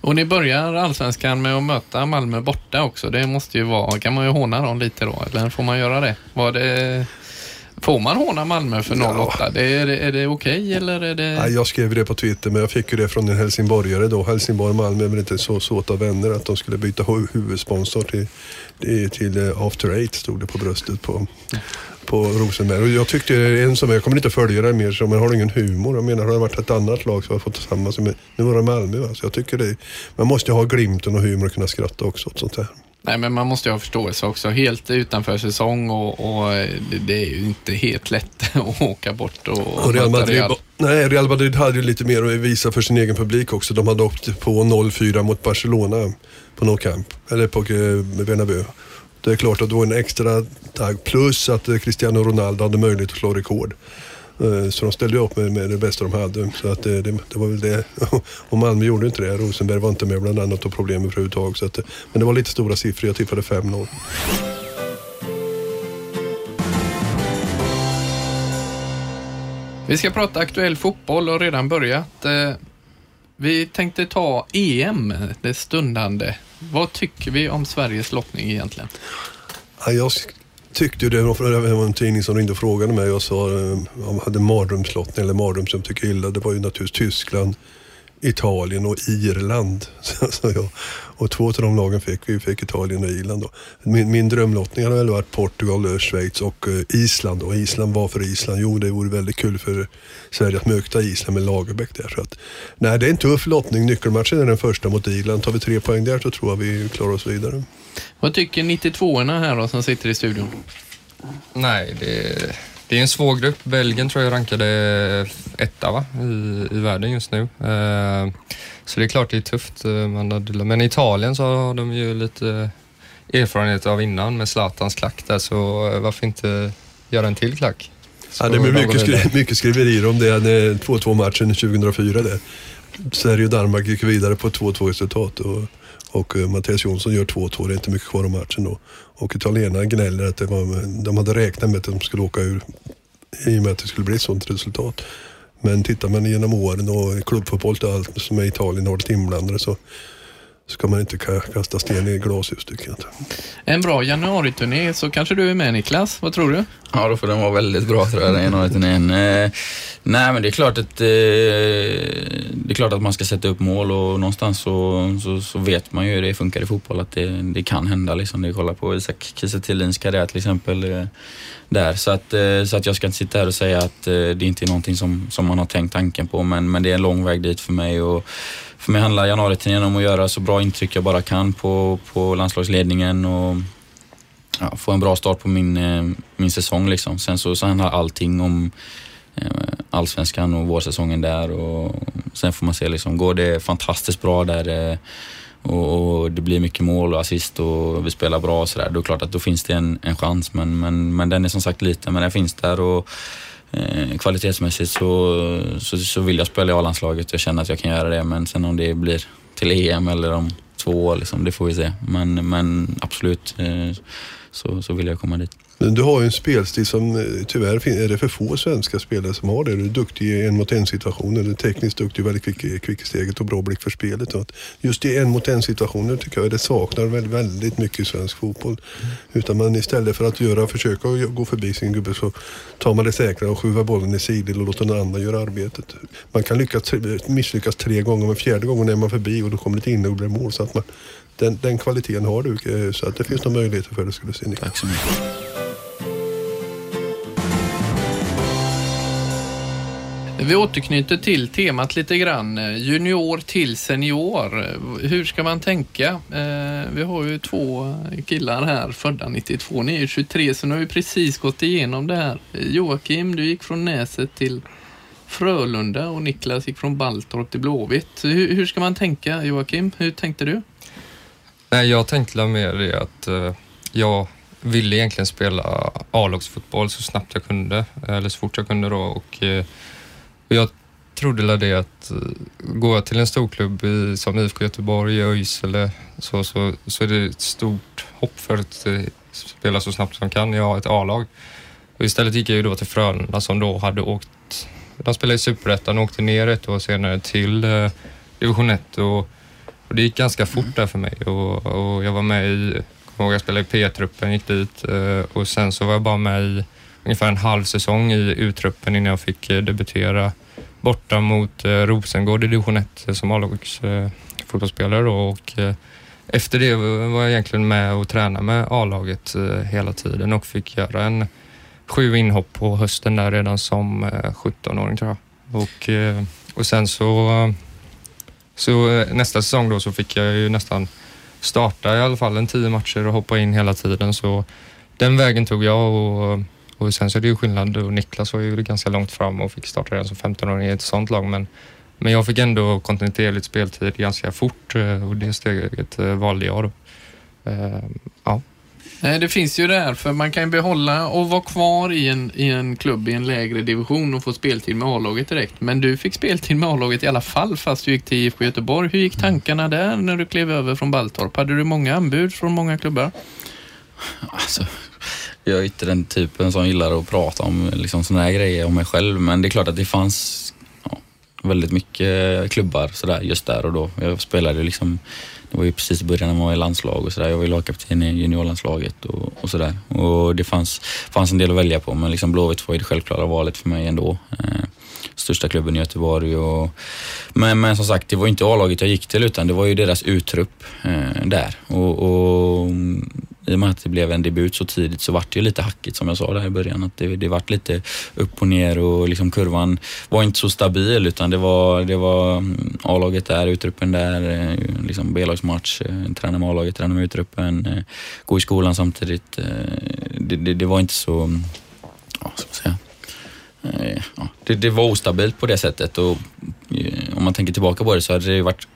Och ni börjar allsvenskan med att möta Malmö borta också. Det måste ju vara, kan man ju håna dem lite då, eller får man göra det? Var det får man håna Malmö för 08? Det, är, det- är det okej eller är det... Nej, jag skrev det på Twitter men jag fick ju det från en helsingborgare då. Helsingborg och Malmö är väl inte så såta vänner att de skulle byta hu- huvudsponsor till, till, till eh, After Eight stod det på bröstet på, på Rosenberg. Och jag tyckte en som, jag kommer inte följa det mer, men har ingen humor? Jag menar, har det varit ett annat lag så har jag fått tillsammans med, nu var det Malmö va? Så jag tycker det, man måste ju ha glimten och humor och kunna skratta också åt sånt här. Nej, men man måste ju ha förståelse också. Helt utanför säsong och, och eh, det, är ju inte helt lätt att åka bort och, Och Real Madrid, Real. nej, Real Madrid hade ju lite mer att visa för sin egen publik också. De hade åkt på 0-4 mot Barcelona på No Camp, eller på eh, Bernabéu. Det är klart att det var en extra tagg. Plus att eh, Cristiano Ronaldo hade möjlighet att slå rekord. Eh, så de ställde upp med, med det bästa de hade. Så att det, det, det var väl det. Och Malmö gjorde inte det. Rosenberg var inte med bland annat och problem överhuvudtaget. Så att, men det var lite stora siffror. Jag tippade 5-0. Vi ska prata aktuell fotboll och redan börjat. Vi tänkte ta EM, det stundande. Vad tycker vi om Sveriges lottning egentligen? Ja, jag tyckte ju det, var- det var en tidning som ringde och frågade mig och sa eh, om jag hade mardrömslottning eller mardröm som tycker illa. Det var ju naturligtvis Tyskland, Italien och Irland. Så, så jag, och två av de lagen fick vi, fick Italien och Irland. Då. Min, min drömlottning hade väl varit Portugal, Schweiz och eh, Island. Och Island var för Island. Jo, det vore väldigt kul för Sverige att möta Island med Lagerbäck där. Så att, nej, det är en tuff lottning. Nyckelmatchen är den första mot Irland. Tar vi tre poäng där så tror jag vi klarar oss vidare. Vad tycker 92orna här då som sitter i studion? Nej, det, det är en svår grupp. Belgien tror jag rankade etta va? I, i världen just nu. Eh, så det är klart det är tufft. eh, hade, men Italien så har de ju lite erfarenhet av innan med Zlatans klack där, så eh, varför inte göra en till klack? Så Ja, det blir mycket, skri mycket skriverier om det. när 2-2 matchen 2004 där. Sverige och Danmark gick vidare på 2-2 resultat och, och eh, Mattias Jonsson gör 2-2. Det är inte mycket kvar av matchen då. Och italienarna gnäller att det var, de hade räknat med att de skulle åka ur i och med att det skulle bli ett sånt resultat. Men tittar man genom åren och klubbfotboll och allt som är i Italien har varit inblandade så ska man inte ka- kasta sten i glashus tycker jag inte. En bra januariturné så kanske du är med Niklas, vad tror du? Ja, då får den vara väldigt bra tror jag, den januariturnén. Eh, nej, men det är klart att eh, det är klart att man ska sätta upp mål och någonstans så, så, så vet man ju hur det funkar i fotboll, att det, det kan hända. Liksom. Det kollar på Isak Kiese karriär till exempel. Eh, där. Så, att, så att jag ska inte sitta här och säga att det inte är någonting som, som man har tänkt tanken på, men, men det är en lång väg dit för mig. Och, för mig handlar januaritidningen om att göra så bra intryck jag bara kan på, på landslagsledningen och ja, få en bra start på min, eh, min säsong. Liksom. Sen så, så handlar allting om eh, allsvenskan och vårsäsongen där och sen får man se, liksom, går det fantastiskt bra där eh, och, och det blir mycket mål och assist och vi spelar bra och sådär, då är det klart att då finns det en, en chans. Men, men, men den är som sagt liten, men den finns där. och eh, Kvalitetsmässigt så, så, så vill jag spela i A-landslaget. Jag känner att jag kan göra det, men sen om det blir till EM eller om två år, liksom, det får vi se. Men, men absolut eh, så, så vill jag komma dit. Men du har ju en spelstil som eh, tyvärr finns. är det för få svenska spelare som har det. Du är duktig i en mot en situationer, du är tekniskt duktig, väldigt kvick, eh, i- kvick i steget och bra blick för spelet. Och att just i en mot en situationer tycker jag det saknar väldigt, väldigt mycket i svensk fotboll. Utan man istället för att göra, försöka att gå förbi sin gubbe så tar man det säkra och skjuvar bollen i sidled och låter någon annan göra arbetet. Man kan lyckas, misslyckas tre gånger men fjärde gången är man förbi och då kommer det in och blir mål. Så att man, den, den kvaliteten har du eh, så att det finns några möjligheter för det skulle jag säga. Tack så mycket. Vi återknyter till temat lite grann. Junior till senior. Hur ska man tänka? Eh, vi har ju två killar här födda 92. Ni är ju 23 så nu har vi precis gått igenom det här. Joakim, du gick från Näset till Frölunda och Niklas gick från Baltorp till Blåvitt. Hur, hur ska man tänka Joakim? Hur tänkte du? Nej, jag tänkte mer det att eh, jag ville egentligen spela A-lagsfotboll så snabbt jag kunde, eh, eller så fort jag kunde då. Och jag trodde väl det att eh, går jag till en storklubb i, som IFK Göteborg, ÖIS eller så, så, så är det ett stort hopp för att eh, spela så snabbt som kan. Jag har ett A-lag. Och istället gick jag ju då till Frölunda som då hade åkt, de spelade i Superettan och åkte ner ett år senare till eh, division 1 och och det gick ganska fort där för mig och, och jag var med i, kommer ihåg jag spelade i P-truppen, gick dit eh, och sen så var jag bara med i ungefär en halv säsong i U-truppen innan jag fick eh, debutera borta mot eh, Rosengård i division 1 eh, som A-lagsfotbollsspelare. och efter det var jag egentligen med och tränade med A-laget hela tiden och fick göra en sju inhopp på hösten där redan som 17-åring tror jag. Och, och sen så så nästa säsong då så fick jag ju nästan starta i alla fall en tio matcher och hoppa in hela tiden. Så den vägen tog jag och, och sen så är det ju skillnad och Niklas var ju ganska långt fram och fick starta redan som 15-åring i ett sånt lag. Men, men jag fick ändå kontinuerligt speltid ganska fort eh, och det steget eh, valde jag då. Eh, Ja. Nej, det finns ju där, för man kan ju behålla och vara kvar i en, i en klubb i en lägre division och få speltid med A-laget direkt. Men du fick speltid med A-laget i alla fall fast du gick till IFK Göteborg. Hur gick tankarna där när du klev över från Baltorp? Hade du många anbud från många klubbar? Alltså, jag är inte den typen som gillar att prata om liksom, såna här grejer om mig själv, men det är klart att det fanns ja, väldigt mycket klubbar sådär, just där och då. Jag spelade liksom, det var ju precis i början när man var i landslag och sådär. Jag var ju lagkapten i juniorlandslaget och, och sådär. Och det fanns, fanns en del att välja på, men liksom Blåvitt var ju det självklara valet för mig ändå. Eh, största klubben i Göteborg. Och, men, men som sagt, det var inte A-laget jag gick till utan det var ju deras uttrupp eh, där. Och, och i och med att det blev en debut så tidigt så vart det ju lite hackigt som jag sa där i början. Att det, det vart lite upp och ner och liksom kurvan var inte så stabil utan det var, det var mm, A-laget där, utruppen där, eh, liksom B-lagsmatch, eh, träna med A-laget, träna med utruppen, eh, gå i skolan samtidigt. Det, det, det var inte så, ja, ska man säga, Eh, ja, det, det var ostabilt på det sättet och eh, om man tänker tillbaka på det så hade det varit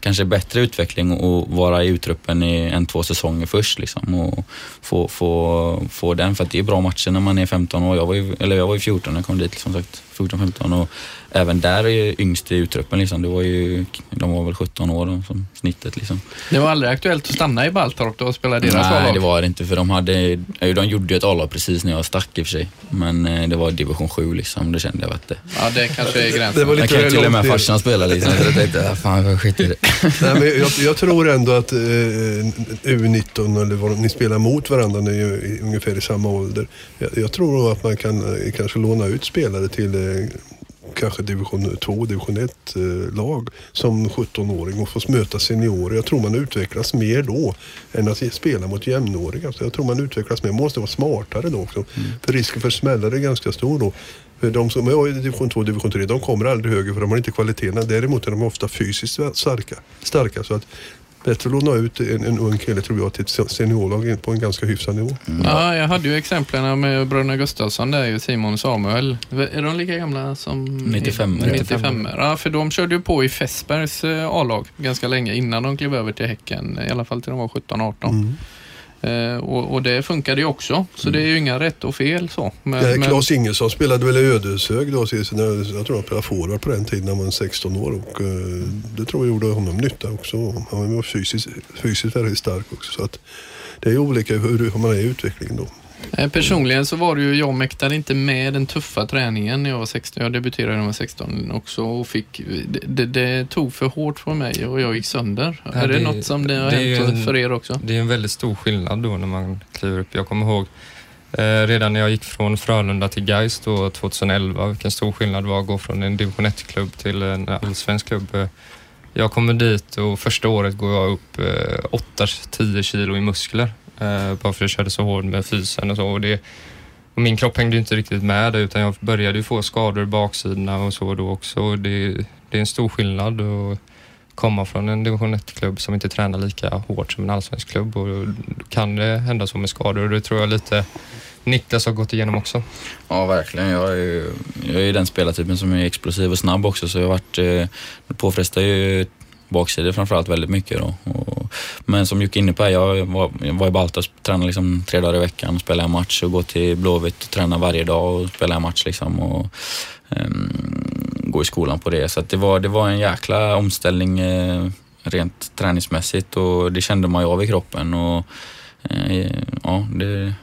kanske bättre utveckling att vara i utruppen i en, två säsonger först liksom och få, få, få den för att det är bra matcher när man är 15 år. Jag var ju, eller jag var ju 14 när jag kom dit som sagt, 14-15 och även där är ju yngst i uttruppen liksom. Det var ju, de var väl 17 år då, som snittet liksom. Det var aldrig aktuellt att stanna i Baltorp då och spela deras Nej, A-lag? det var det inte för de hade, eh, de gjorde ju ett A-lag precis när jag stack i och för sig. Men eh, det var division 7 liksom, då kände jag att det, Ja, det kanske är gränsen. Det var jag lite kan ju till och med farsan spela liksom. Så jag tänkte, ah, fan jag skiter i det. Nej, men jag, jag tror ändå att eh, U19 eller vad ni spelar mot varandra ni är i- ungefär i samma ålder. Jag, jag tror nog att man kan eh, kanske låna ut spelare till eh, kanske division 2, division 1 eh, lag som 17-åring och få möta seniorer. Jag tror man utvecklas mer då än att spela mot jämnåriga. Så jag tror man utvecklas mer. Man måste vara smartare då också. För risken för smällar är ganska stor då. För de som är i division 2 och division 3, de kommer aldrig högre för de har inte kvaliteterna. Däremot är de ofta fysiskt starka. starka så att bättre att låna ut en, en ung kille tror jag till ett seniorlag på en ganska hyfsad nivå. Ja, jag hade ju exemplen med bröderna Gustafsson där ju, Simon och Samuel. Är de lika gamla som... 95. 95. Ja, för de körde ju på i Fässbergs eh, A-lag ganska länge innan de klev över till Häcken. I alla fall till de var 17-18. Mm. Eh, och, och det funkade ju också. Så det är ju inga rätt och fel så. Men, Eh, men- Claes Ingesson spelade väl i Ödeshög då, jag tror han spelade forward på den tiden när han var 16 år och eh, det tror jag gjorde honom nytta också. Han var fysiskt, fysiskt väldigt stark också. Så att det är olika hur, hur man är i utvecklingen då. Eh, Personligen så var det ju, jag mäktade inte med den tuffa träningen när jag var 16. Jag debuterade när jag var 16 också och fick, det, det, tog för hårt för mig och jag gick sönder. Ja, är det, det- något som det har det hänt en- för er också? Det är en väldigt stor skillnad då när man kliver upp. Jag kommer ihåg eh, redan när jag gick från Frölunda till Gais då 2011, vilken stor skillnad det var att gå från en division 1-klubb till en allsvensk klubb. Jag kommer dit och första året går jag upp eh, 8-10 kilo i muskler. Eh, bara för att jag körde så hårt med fysen och så. Och det, och min kropp hängde ju inte riktigt med det, utan jag började ju få skador i baksidorna och så då också. Och Det, det är en stor skillnad att komma från en division 1-klubb som inte tränar lika hårt som en allsvensk klubb. Och då kan det hända så med skador och det tror jag lite Niklas har gått igenom också. Ja, verkligen. Jag är, ju- jag är ju den spelartypen som är explosiv och snabb också så jag har varit, eh, påfrestar ju baksidor framförallt väldigt mycket då. Och, men som Jocke är inne på, jag var, jag var i Balta och tränade liksom tre dagar i veckan och spelade en match och går till Blåvitt och tränade varje dag och spelade en match liksom. Och, ehm, um, gå i skolan på det. Så att det, var, det var en jäkla omställning eh, rent träningsmässigt och det kände man ju av i kroppen. Och, eh, ja, det,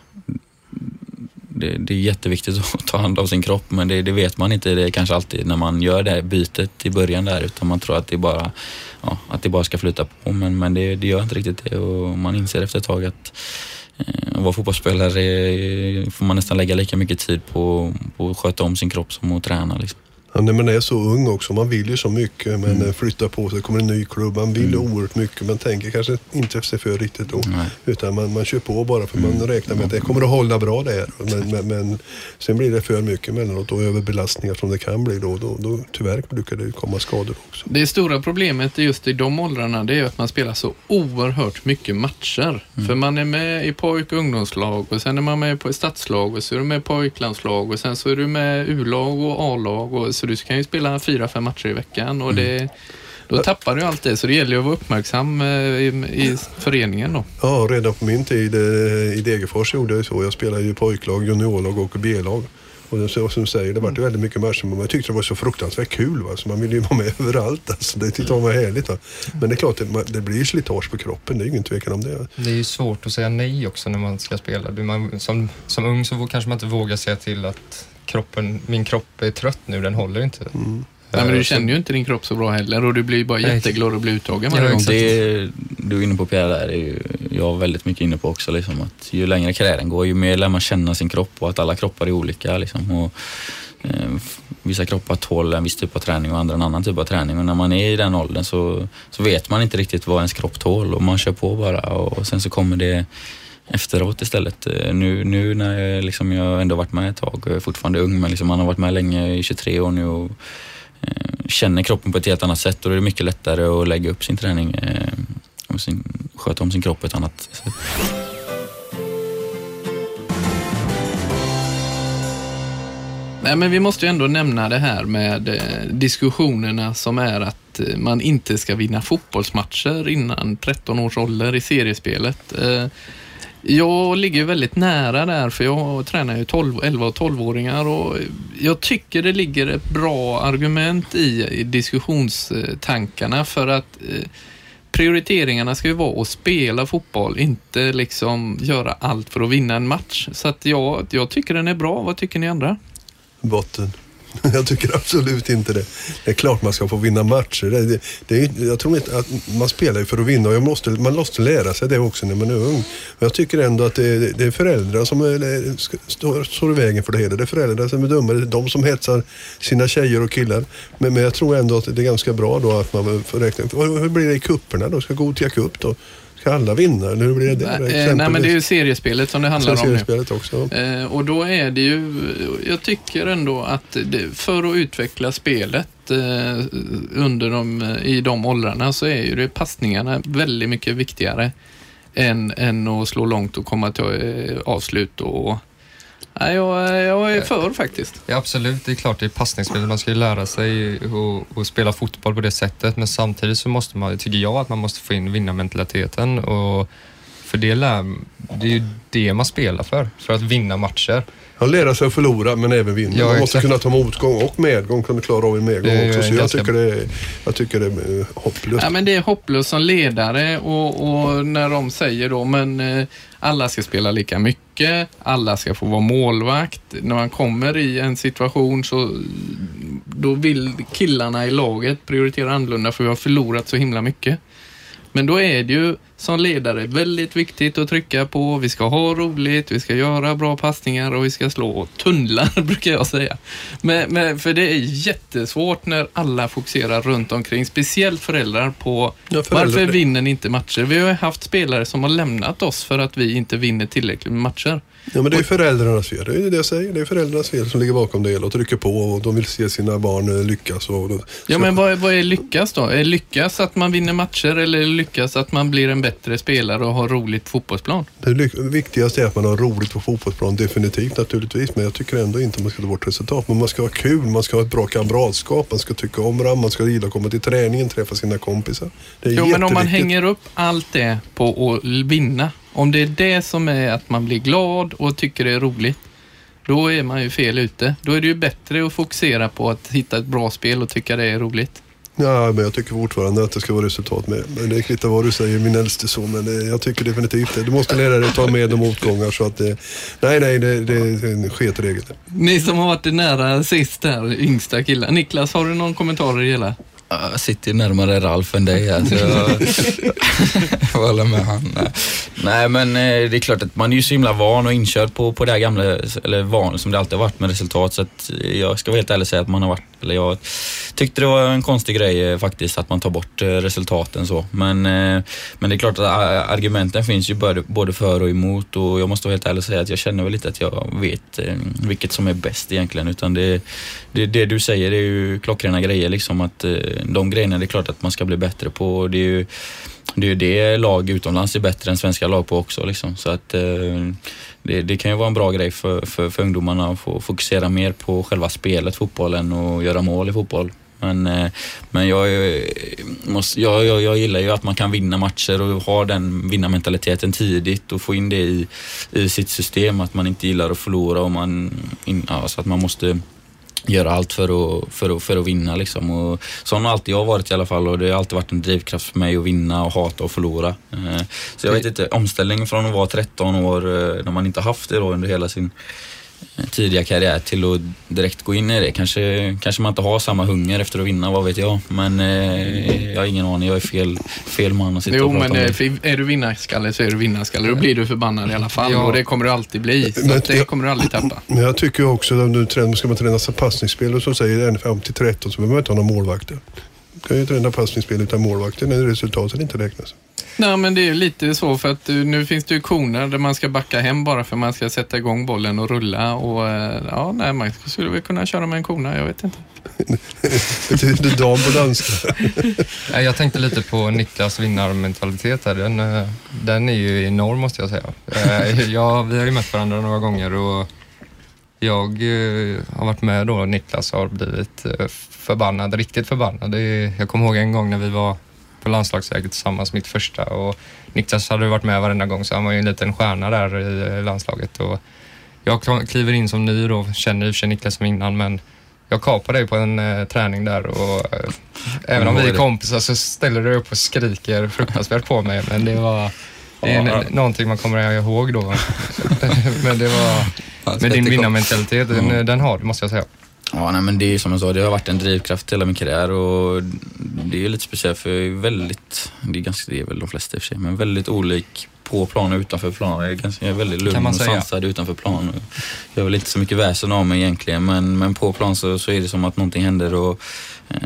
det, det är jätteviktigt att ta hand om sin kropp men det, det vet man inte det är kanske alltid när man gör det här bytet i början där utan man tror att det bara, ja, att det bara ska flyta på men, men det, det gör inte riktigt det och man inser efter ett tag att eh, att vara fotbollsspelare eh, får man nästan lägga lika mycket tid på, på att sköta om sin kropp som att träna. Liksom. Ja, när man är så ung också, man vill ju så mycket men mm. flyttar på sig, kommer en ny klubb, man vill Mm. oerhört mycket men tänker kanske inte sig för riktigt då. Nej. Utan man, man kör på bara för man Mm. räknar med att det kommer att hålla bra där. Men, men, men sen blir det för mycket emellanåt och överbelastningar som det kan bli då. då, då tyvärr brukar det komma skador också. Det stora problemet just i de åldrarna det är att man spelar så oerhört mycket matcher. För man är med i pojk och ungdomslag och sen är man med på ett stadslag och så är du med i pojklandslag och sen så är du med U-lag och A-lag och så du kan ju spela fyra, fem matcher i veckan och det då tappar du allt det, så det gäller ju att vara uppmärksam eh, i, i föreningen då. Ja, redan på min tid eh, i Degerfors gjorde jag ju så. Jag spelade ju pojklag, juniorlag och B-lag. Och som du säger, det var ju väldigt mycket matcher men jag tyckte det var så fruktansvärt kul. Va? Så man ville ju vara med överallt. Alltså, det tyckte jag var härligt. Va? Men det är klart, det, det blir slitage på kroppen. Det är ingen tvekan om det. Det är ju svårt att säga nej också när man ska spela. Man, som, som ung så kanske man inte vågar säga till att kroppen, min kropp är trött nu, den håller inte. Mm. Nej, men Eh, du känner ju inte din kropp så bra heller och du blir bara Nej, jätteglad att bli uttagen Ja, varje gång. exakt. Det du är inne på Pierre där är ju jag väldigt mycket inne på också. Liksom, att ju längre karriären går ju mer lär man känna sin kropp och att alla kroppar är olika. Liksom, och, eh, vissa kroppar tål en viss typ av träning och andra en annan typ av träning. Och när man är i den åldern så, så vet man inte riktigt vad ens kropp tål och man kör på bara och sen så kommer det efteråt istället. Eh, nu, nu när jag, liksom, jag ändå varit med ett tag, jag är fortfarande ung men liksom, man har varit med länge, i 23 år nu och eh, känner kroppen på ett helt annat sätt och då är det mycket lättare att lägga upp sin träning eh, och sin, sköta om sin kropp på ett annat sätt. Nej, men vi måste ju ändå nämna det här med eh, diskussionerna som är att man inte ska vinna fotbollsmatcher innan 13 års ålder i seriespelet. Jag ligger väldigt nära där för jag tränar ju 12, 11 och 12-åringar och jag tycker det ligger ett bra argument i, i diskussionstankarna för att eh, prioriteringarna ska ju vara att spela fotboll, inte liksom göra allt för att vinna en match. Så att jag, jag tycker den är bra. Vad tycker ni andra? Botten. Jag tycker absolut inte det. Det är klart man ska få vinna matcher. Det, det, det är, jag tror inte att man spelar ju för att vinna och jag måste, man måste lära sig det också när man är ung. Men jag tycker ändå att det, det är föräldrar som är, står, står i vägen för det hela. Det är föräldrar som är dumma. Det är de som hetsar sina tjejer och killar. Men, men jag tror ändå att det är ganska bra då att man får räkna. Hur hur blir det i kupperna då? Ska Gothia Cup då? Ska alla vinna? Eller hur blir det? Nej, eh, nej, men det är ju seriespelet som det handlar om nu. Också. Eh, och då är det ju, jag tycker ändå att det, för att utveckla spelet eh, under de, i de åldrarna så är ju det passningarna väldigt mycket viktigare än, än att slå långt och komma till avslut. Och, nej, jag, jag är för faktiskt. Ja, absolut, det är klart det är passningsspel. Man ska ju lära sig att, att spela fotboll på det sättet. Men samtidigt så måste man, tycker jag att man måste få in vinnarmentaliteten. Och för det, lär, det är ju det man spelar för, för att vinna matcher. Han lära sig att förlora men även vinna. Ja, Man måste exakt. kunna ta motgång och medgång, kunna klara av en medgång också. Så jag tycker det är, jag tycker det är eh, hopplöst. Ja, men det är hopplöst som ledare och, och när de säger då, men eh, alla ska spela lika mycket, alla ska få vara målvakt. När man kommer i en situation så då vill killarna i laget prioritera annorlunda för vi har förlorat så himla mycket. Men då är det ju som ledare väldigt viktigt att trycka på, vi ska ha roligt, vi ska göra bra passningar och vi ska slå tunnlar brukar jag säga. Men, men, för det är jättesvårt när alla fokuserar runt omkring, speciellt föräldrar på Ja, föräldrar- varför vinner ni inte matcher? Vi har haft spelare som har lämnat oss för att vi inte vinner tillräckligt med matcher. Ja, men det är föräldrarnas fel. Det är det jag säger. Det är föräldrarnas fel som ligger bakom det hela och trycker på och de vill se sina barn eh, lyckas. Och, och, Ja, men vad, är- vad är lyckas då? Är lyckas att man vinner matcher eller lyckas att man blir en bättre spelare och har roligt på fotbollsplan? Det viktigaste är att man har roligt på fotbollsplan, definitivt naturligtvis. Men jag tycker ändå inte man ska ta bort resultat. Men man ska ha kul, man ska ha ett bra kamratskap, man ska tycka om varandra, man ska gilla att komma till träningen, träffa sina kompisar. Det är Jo, men om man hänger upp allt det på att vinna, om det är det som är att man blir glad och tycker det är roligt, då är man ju fel ute. Då är det ju bättre att fokusera på att hitta ett bra spel och tycka det är roligt. Ja, men jag tycker fortfarande att det ska vara resultat med. Men det kvittar vad du säger, min äldste son. Men det, jag tycker definitivt det. Du måste lära dig att ta med de motgångar så att det... Nej, nej, det, det är en sket-regel. Ni som har varit nära sist här, yngsta killar. Niklas, har du någon kommentar i det hela? Jag sitter ju närmare Ralf än dig här, så jag håller med han. Nej. Men eh, det är klart att man är ju så himla van och inkörd på, på det här gamla, eller van som det alltid har varit med resultat. Så att jag ska vara helt ärlig och säga att man har varit, eller jag tyckte det var en konstig grej eh, faktiskt att man tar bort eh, resultaten så. Men, eh, men det är klart att argumenten finns ju både, för och emot och jag måste vara helt ärlig och säga att jag känner väl lite att jag vet vilket som är bäst egentligen. Utan det, det, det du säger är ju klockrena grejer liksom att de grejerna det är klart att man ska bli bättre på. Och Det är ju det, är ju det lag utomlands är bättre än svenska lag på också. Liksom. Så att, eh, det, det kan ju vara en bra grej för, för, för ungdomarna att få fokusera mer på själva spelet, fotbollen och göra mål i fotboll. Men, eh, men jag, eh, måste, jag, jag, jag gillar ju att man kan vinna matcher och ha den vinnarmentaliteten tidigt och få in det i, i sitt system. Att man inte gillar att förlora och man, in, ja, så att man måste göra allt för att, för att, för att vinna. Liksom. Och sån har alltid jag varit i alla fall och det har alltid varit en drivkraft för mig att vinna och hata och förlora. Eh, Så jag vet inte, omställningen från att vara 13 år eh, när man inte haft det då under hela sin tidiga karriär till att direkt gå in i det. Kanske, kanske man inte har samma hunger efter att vinna, vad vet jag. Men eh, jag har ingen aning, jag är fel, fel man att sitta Jo, och prata men om eh, det. är du vinnarskalle så är du vinnarskalle. Då blir du förbannad i alla fall Ja. och det kommer du alltid bli. Så Men det jag- kommer du aldrig tappa. Men jag tycker också att nu tränar, ska man träna passningsspel och så säger en fram till 13 så behöver man inte ha några målvakter. Kan ju träna passningsspel utan målvakter när resultaten inte räknas. Nej, men det är ju lite så för att eh, nu finns det ju koner där man ska backa hem bara för man ska sätta igång bollen och rulla och eh, ja, nej, man skulle väl kunna köra med en kona, jag vet inte. Betyder dam på danska. Jag tänkte lite på Niklas vinnarmentalitet här. Den, eh, den är ju enorm måste jag säga. Eh, Ja, vi har ju mött varandra några gånger och jag eh, har varit med då och Niklas har blivit eh, förbannad, riktigt förbannad. Jag kommer ihåg en gång när vi var på landslagsläger tillsammans, mitt första och Niklas hade varit med varenda gång så han var ju en liten stjärna där i eh, landslaget. Och jag kl- kliver in som ny då, känner i och för sig Niklas som innan men jag kapar dig på en eh, träning där och eh, även om vi är kompisar så ställer du upp och skriker fruktansvärt på mig men det var det är Ja. någonting man kommer ihåg då. men det var med din vinnarmentalitet, den, den har du måste jag säga. Ja, nej, men det är som jag sa, det har varit en drivkraft hela min karriär och det är lite speciellt för jag är väldigt, det är ganska, det är väl de flesta i och för sig, men väldigt olik på plan och utanför plan. Jag är, ganska, jag är väldigt lugn och sansad utanför plan. Jag har väl inte så mycket väsen av mig egentligen men, men på plan så, så är det som att någonting händer och eh,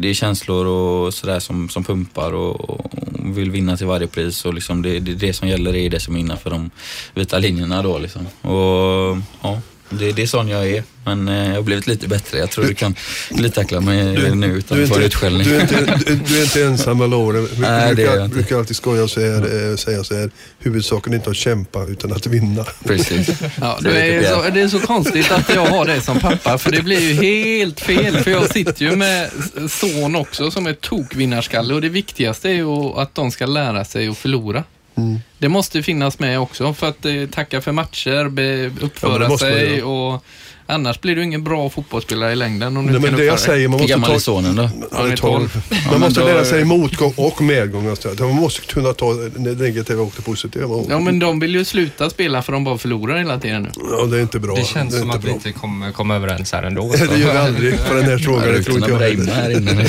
det är känslor och sådär som, som pumpar och, och vill vinna till varje pris och liksom det, det, det som gäller är det som är innanför de vita linjerna då liksom. Och ja, det, det är sån jag är. Men eh, jag har blivit lite bättre. Jag tror du kan glidtackla mig du, nu utan att få utskällning. Du är inte, du, du är inte ensam med Loren. Vi Nej, brukar, det brukar alltid skoja och säga, äh, säga så här. Huvudsaken är inte att kämpa utan att vinna. Precis. Ja, det, är så, det är så konstigt att jag har det som pappa för det blir ju helt fel. För jag sitter ju med son också som är tokvinnarskalle och det viktigaste är ju att de ska lära sig att förlora. Mm. Det måste finnas med också för att eh, tacka för matcher, be, uppföra ja, sig man, och annars blir du ingen bra fotbollsspelare i längden. Om du Nej, men det jag säger, man måste ta... sonen då? Han är 12. Ja, man måste då... lära sig motgång och medgång. Alltså. Man måste kunna ta det negativa och det positiva. Ja, men de vill ju sluta spela för de bara förlorar hela tiden nu. Ja, det är inte bra. Det känns det som att vi inte kommer komma överens här ändå. det gör vi aldrig på den här frågan. det tror inte jag inne.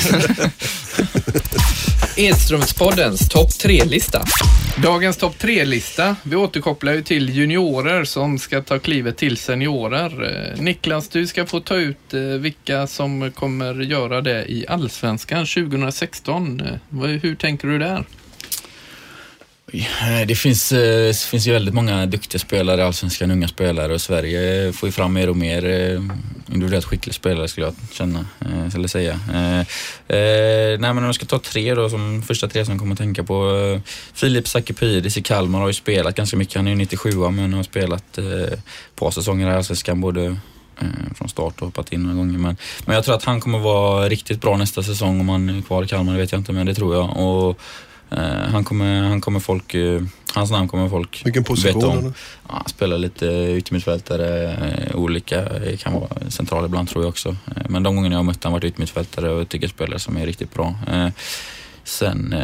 Edströmspoddens topp tre-lista. Dagens topp tre-lista. Vi återkopplar ju till juniorer som ska ta klivet till seniorer. Eh, Niklas, du ska få ta ut eh, vilka som kommer göra det i Allsvenskan 2016. Eh, hur tänker du där? Det finns, det finns ju väldigt många duktiga spelare Allsvenskan, unga spelare och Sverige får ju fram mer och mer individuellt skicklig spelare skulle jag känna, eh, eller säga. Eh, eh, nej men om jag ska ta tre då, som första tre som jag kommer att tänka på. Filip Sakipidis i Kalmar har ju spelat ganska mycket, han är ju 97 men har spelat ett par säsonger i Allsvenskan, både Eh, från start och hoppat in några gånger. Men, men jag tror att han kommer vara riktigt bra nästa säsong om han är kvar i Kalmar, det vet jag inte, men det tror jag. Och, han, kommer, han kommer folk, eh, hans namn kommer folk Vilken position? Veta om. Ja, han spelar lite yttermittfältare, eh, olika, kan vara central ibland tror jag också. Eh, men de gångerna jag har mött honom har varit yttermittfältare och ytterspelare som är riktigt bra. Eh, sen,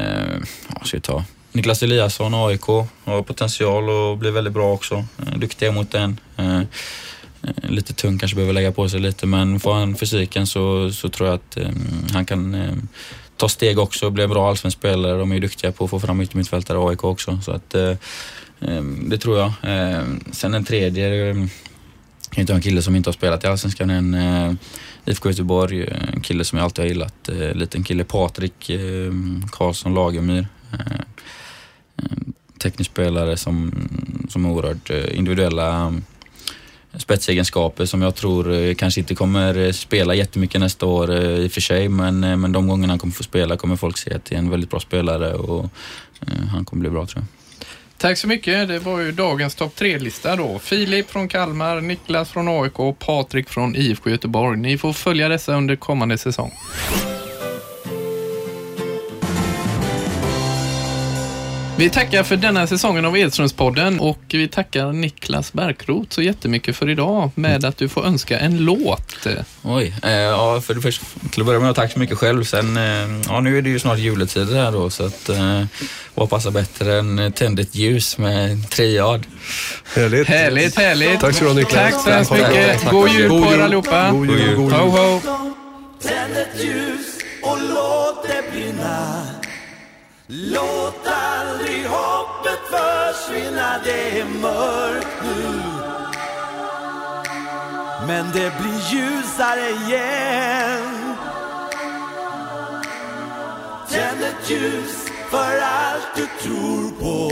ja, ska vi ta Niklas Eliasson, AIK, har potential och blir väldigt bra också. Duktiga mot den. Eh, lite tung, kanske behöver lägga på sig lite men får han fysiken så, så tror jag att han kan ta steg också och bli en bra allsvensk spelare. De är ju duktiga på att få fram yttermittfältare i AIK också. Så att, eh, eh, det tror jag. Eh, sen en tredje, jag kan inte ha en kille som inte har spelat i Allsvenskan än. IFK Göteborg, en kille som jag alltid har gillat. Uh, liten kille, Patrik Karlsson Lagemyr. Teknisk spelare som, som är oerhört individuella spetsegenskaper som jag tror eh, kanske inte kommer eh, spela jättemycket nästa år eh, i och för sig, men, men de gångerna han kommer få spela kommer folk se att det är en väldigt bra spelare och han kommer bli bra tror jag. Tack så mycket. Det var ju dagens topp tre-lista då. Filip från Kalmar, Niklas från AIK och Patrik från IFK Göteborg. Ni får följa dessa under kommande säsong. Vi tackar för denna säsongen av Edströmspodden och vi tackar Niklas Bärkroth så jättemycket för idag med att du får önska en låt. Oj, eh, ja för det första, till att börja med tack så mycket själv. Sen, eh, ja nu är det ju snart juletider här då så att eh, vad passar bättre än Tänd ett ljus med triad. Härligt. Härligt, härligt. Tack så du Niklas. Tack så hemskt mycket. God jul på er allihopa. God jul. God jul. Ho, ho. Tänd ett ljus och låt det brinna Låt försvinna, det är mörkt nu. Men det blir ljusare igen. Tänd ett ljus för allt du tror på.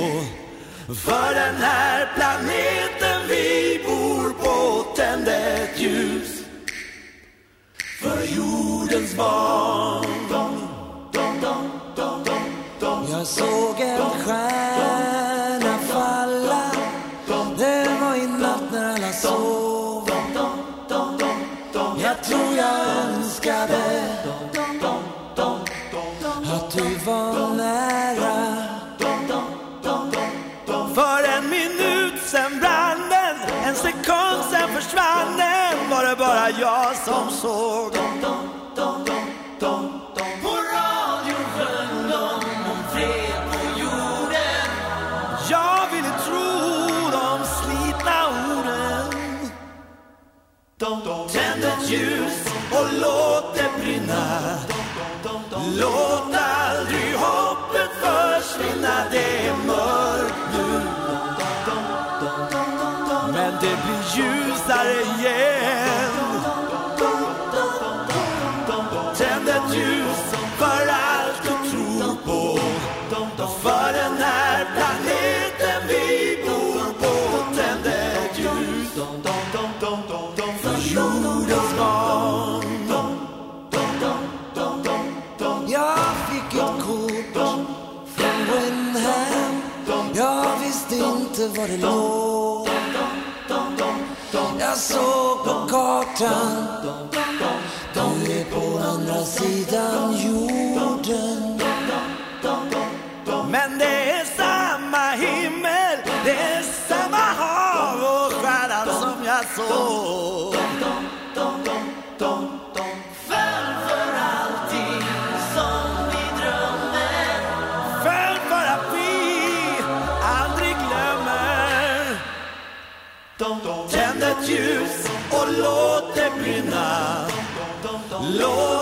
För den här planeten vi bor på. Tänd ett ljus för jordens barn. Jag såg en stjärna jag som såg dem. Dom, dom, dom, dom, dom. På radion sjöng de om fred på jorden. Jag ville tro de slitna orden. Tänd ett ljus och låt det brinna. Låt där det låg. Jag såg på kartan. Du är på andra sidan jorden. Men det är samma himmel, det är samma hav och stjärnan som jag såg. Lord.